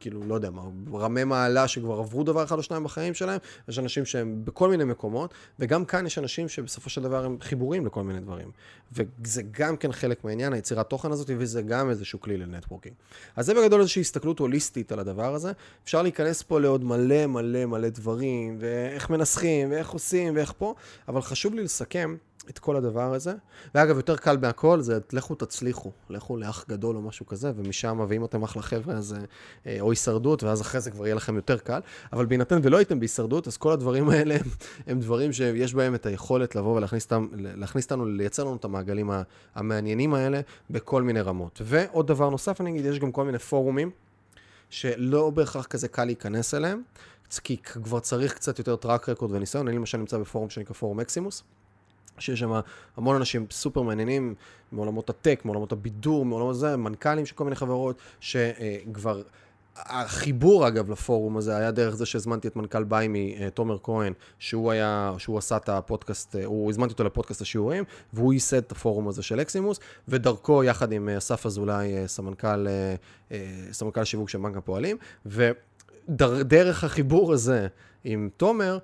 כאילו, לא יודע מה, רמי מעלה שכבר עברו דבר אחד או שניים בחיים שלהם, יש אנשים שהם בכל מיני מקומות, וגם כאן יש אנשים שבסופו של דבר הם חיבורים לכל מיני דברים. וזה גם כן חלק מהעניין, היצירת תוכן הזאת, וזה גם איזשהו כלי לנטוורקינג. אז זה בגדול איזושהי הסתכלות הוליסטית על הדבר הזה. אפשר להיכנס פה לעוד מלא מלא מלא דברים, ואיך מנסחים, ואיך עושים, ואיך פה, אבל חשוב לי לסכם את כל הדבר הזה. ואגב, יותר קל מהכל זה לכו תצליחו, לכו לאח גדול או משהו כזה, ומשם, ואם אתם אחלה חבר'ה, אז אה, או הישרדות, ואז אחרי זה כבר יהיה לכם יותר קל. אבל בהינתן ולא הייתם בהישרדות, אז כל הדברים (laughs) האלה הם, הם דברים שיש בהם את היכולת לבוא ולהכניס אותנו, לייצר לנו את המעגלים המעניינים האלה בכל מיני רמות. ועוד דבר נוסף, אני אגיד, יש גם כל מיני פורומים. שלא בהכרח כזה קל להיכנס אליהם, כי כבר צריך קצת יותר track record וניסיון. אני למשל נמצא בפורום שנקרא פורום אקסימוס, שיש שם המון אנשים סופר מעניינים מעולמות ה tech, מעולמות הבידור, מעולמות זה, מנכ"לים של כל מיני חברות, שכבר... החיבור אגב לפורום הזה היה דרך זה שהזמנתי את מנכ"ל ביימי, אה, תומר כהן, שהוא היה, שהוא עשה את הפודקאסט, אה, הוא הזמנתי אותו לפודקאסט השיעורים, והוא ייסד את הפורום הזה של אקסימוס, ודרכו יחד עם אה, אסף אזולאי, סמנכ"ל, סמנכ"ל שיווק של בנק הפועלים, ודרך החיבור הזה עם תומר,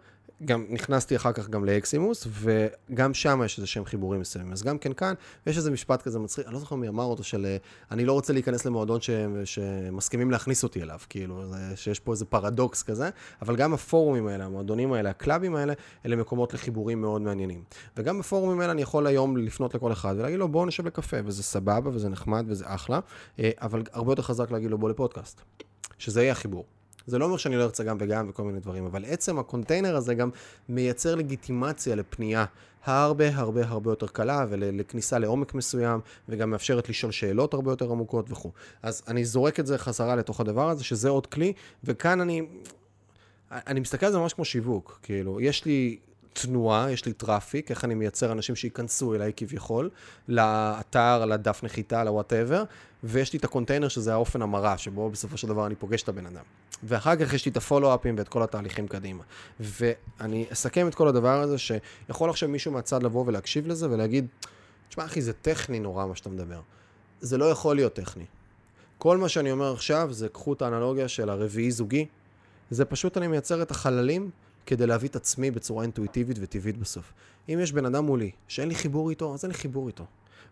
גם נכנסתי אחר כך גם לאקסימוס, וגם שם יש איזה שהם חיבורים מסוימים. אז גם כן כאן, יש איזה משפט כזה מצחיק, אני לא זוכר מי אמר אותו, של אני לא רוצה להיכנס למועדון ש, שמסכימים להכניס אותי אליו, כאילו, שיש פה איזה פרדוקס כזה, אבל גם הפורומים האלה, המועדונים האלה, הקלאבים האלה, אלה מקומות לחיבורים מאוד מעניינים. וגם בפורומים האלה אני יכול היום לפנות לכל אחד ולהגיד לו, בואו נשב לקפה, וזה סבבה, וזה נחמד, וזה אחלה, אה, אבל הרבה יותר חזק להגיד לו, בוא לפודקאסט. שזה יהיה החיבור. זה לא אומר שאני לא ארצה גם וגם וכל מיני דברים, אבל עצם הקונטיינר הזה גם מייצר לגיטימציה לפנייה הרבה הרבה הרבה יותר קלה ולכניסה לעומק מסוים, וגם מאפשרת לשאול שאלות הרבה יותר עמוקות וכו'. אז אני זורק את זה חזרה לתוך הדבר הזה, שזה עוד כלי, וכאן אני... אני מסתכל על זה ממש כמו שיווק, כאילו, יש לי תנועה, יש לי traffic, איך אני מייצר אנשים שייכנסו אליי כביכול, לאתר, לדף נחיתה, ל whatever, ויש לי את הקונטיינר שזה האופן המרה, שבו בסופו של דבר אני פוגש את הבן אדם. ואחר כך יש לי את ה follow-up ים ואת כל התהליכים קדימה. ואני אסכם את כל הדבר הזה, שיכול עכשיו מישהו מהצד לבוא ולהקשיב לזה ולהגיד, תשמע אחי, זה טכני נורא מה שאתה מדבר. זה לא יכול להיות טכני. כל מה שאני אומר עכשיו זה קחו את האנלוגיה של הרביעי זוגי, זה פשוט אני מייצר את החללים כדי להביא את עצמי בצורה אינטואיטיבית וטבעית בסוף. אם יש בן אדם מולי שאין לי חיבור איתו, אז אין לי חיבור איתו.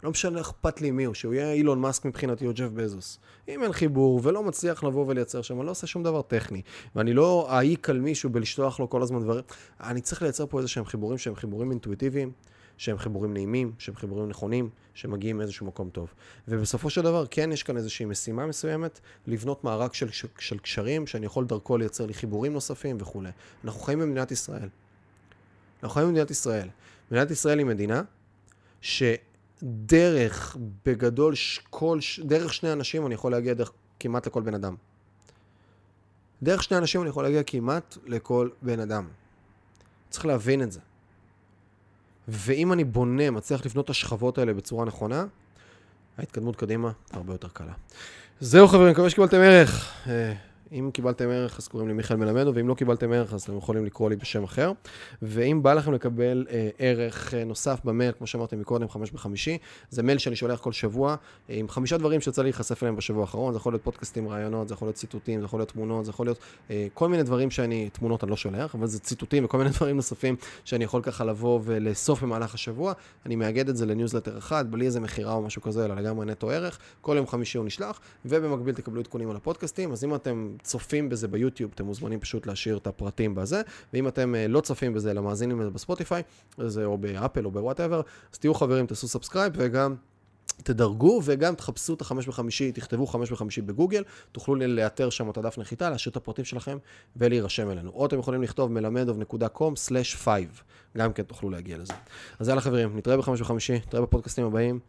לא משנה אכפת לי מי הוא, שהוא יהיה אילון מאסק מבחינתי או ג'ף בזוס. אם אין חיבור ולא מצליח לבוא ולייצר שם, אני לא עושה שום דבר טכני. ואני לא אעיק על מישהו בלשלוח לו כל הזמן דברים. אני צריך לייצר פה איזה שהם חיבורים שהם חיבורים אינטואיטיביים, שהם חיבורים נעימים, שהם חיבורים נכונים, שמגיעים מאיזשהו מקום טוב. ובסופו של דבר, כן, יש כאן איזושהי משימה מסוימת, לבנות מארג של, של, של קשרים, שאני יכול דרכו לייצר לי חיבורים נוספים וכולי. אנחנו חיים במדינת ישראל. אנחנו חיים במדינת ישראל. מדינת ישראל היא מדינה שדרך, בגדול, כל, דרך שני אנשים אני יכול להגיע דרך כמעט לכל בן אדם. דרך שני אנשים אני יכול להגיע כמעט לכל בן אדם. צריך להבין את זה. ואם אני בונה, מצליח לבנות את השכבות האלה בצורה נכונה, ההתקדמות קדימה הרבה יותר קלה. זהו חברים, מקווה שקיבלתם ערך. אם קיבלתם ערך, אז קוראים לי מיכאל מלמדו, ואם לא קיבלתם ערך, אז אתם יכולים לקרוא לי בשם אחר. ואם בא לכם לקבל אה, ערך אה, נוסף במייל, כמו שאמרתי מקודם, חמש בחמישי, זה מייל שאני שולח כל שבוע, אה, עם חמישה דברים שיצא לי להיחשף אליהם בשבוע האחרון, זה יכול להיות פודקאסטים, רעיונות, זה יכול להיות ציטוטים, זה יכול להיות תמונות, זה יכול להיות אה, כל מיני דברים שאני, תמונות אני לא שולח, אבל זה ציטוטים וכל מיני (laughs) דברים נוספים שאני יכול ככה לבוא ולאסוף במהלך השבוע. אני מאגד את זה לניוזלטר אחד, בלי איזה מכירה או משהו כזה, אלא לגמרי נטו ערך. כל יום חמישי הוא נשלח, ובמקביל תקבלו עדכונים על הפודקאסטים. אז אם אתם צופים בזה ביוטיוב, אתם מוזמנים פשוט להשאיר את הפרטים בזה, ואם אתם אה, לא צופים בזה, אלא מאזינים לזה בספוטיפיי, זה או באפל או ב whatever, אז תהיו חברים, תעשו subscribe וגם... תדרגו וגם תחפשו את החמש בחמישי, תכתבו חמש בחמישי בגוגל, תוכלו לאתר שם את הדף נחיתה, להשאיר את הפרטים שלכם ולהירשם אלינו. או אתם יכולים לכתוב מלמדוב.com/5, גם כן תוכלו להגיע לזה. אז יאללה חברים, נתראה בחמש בחמישי, נתראה בפודקאסטים הבאים.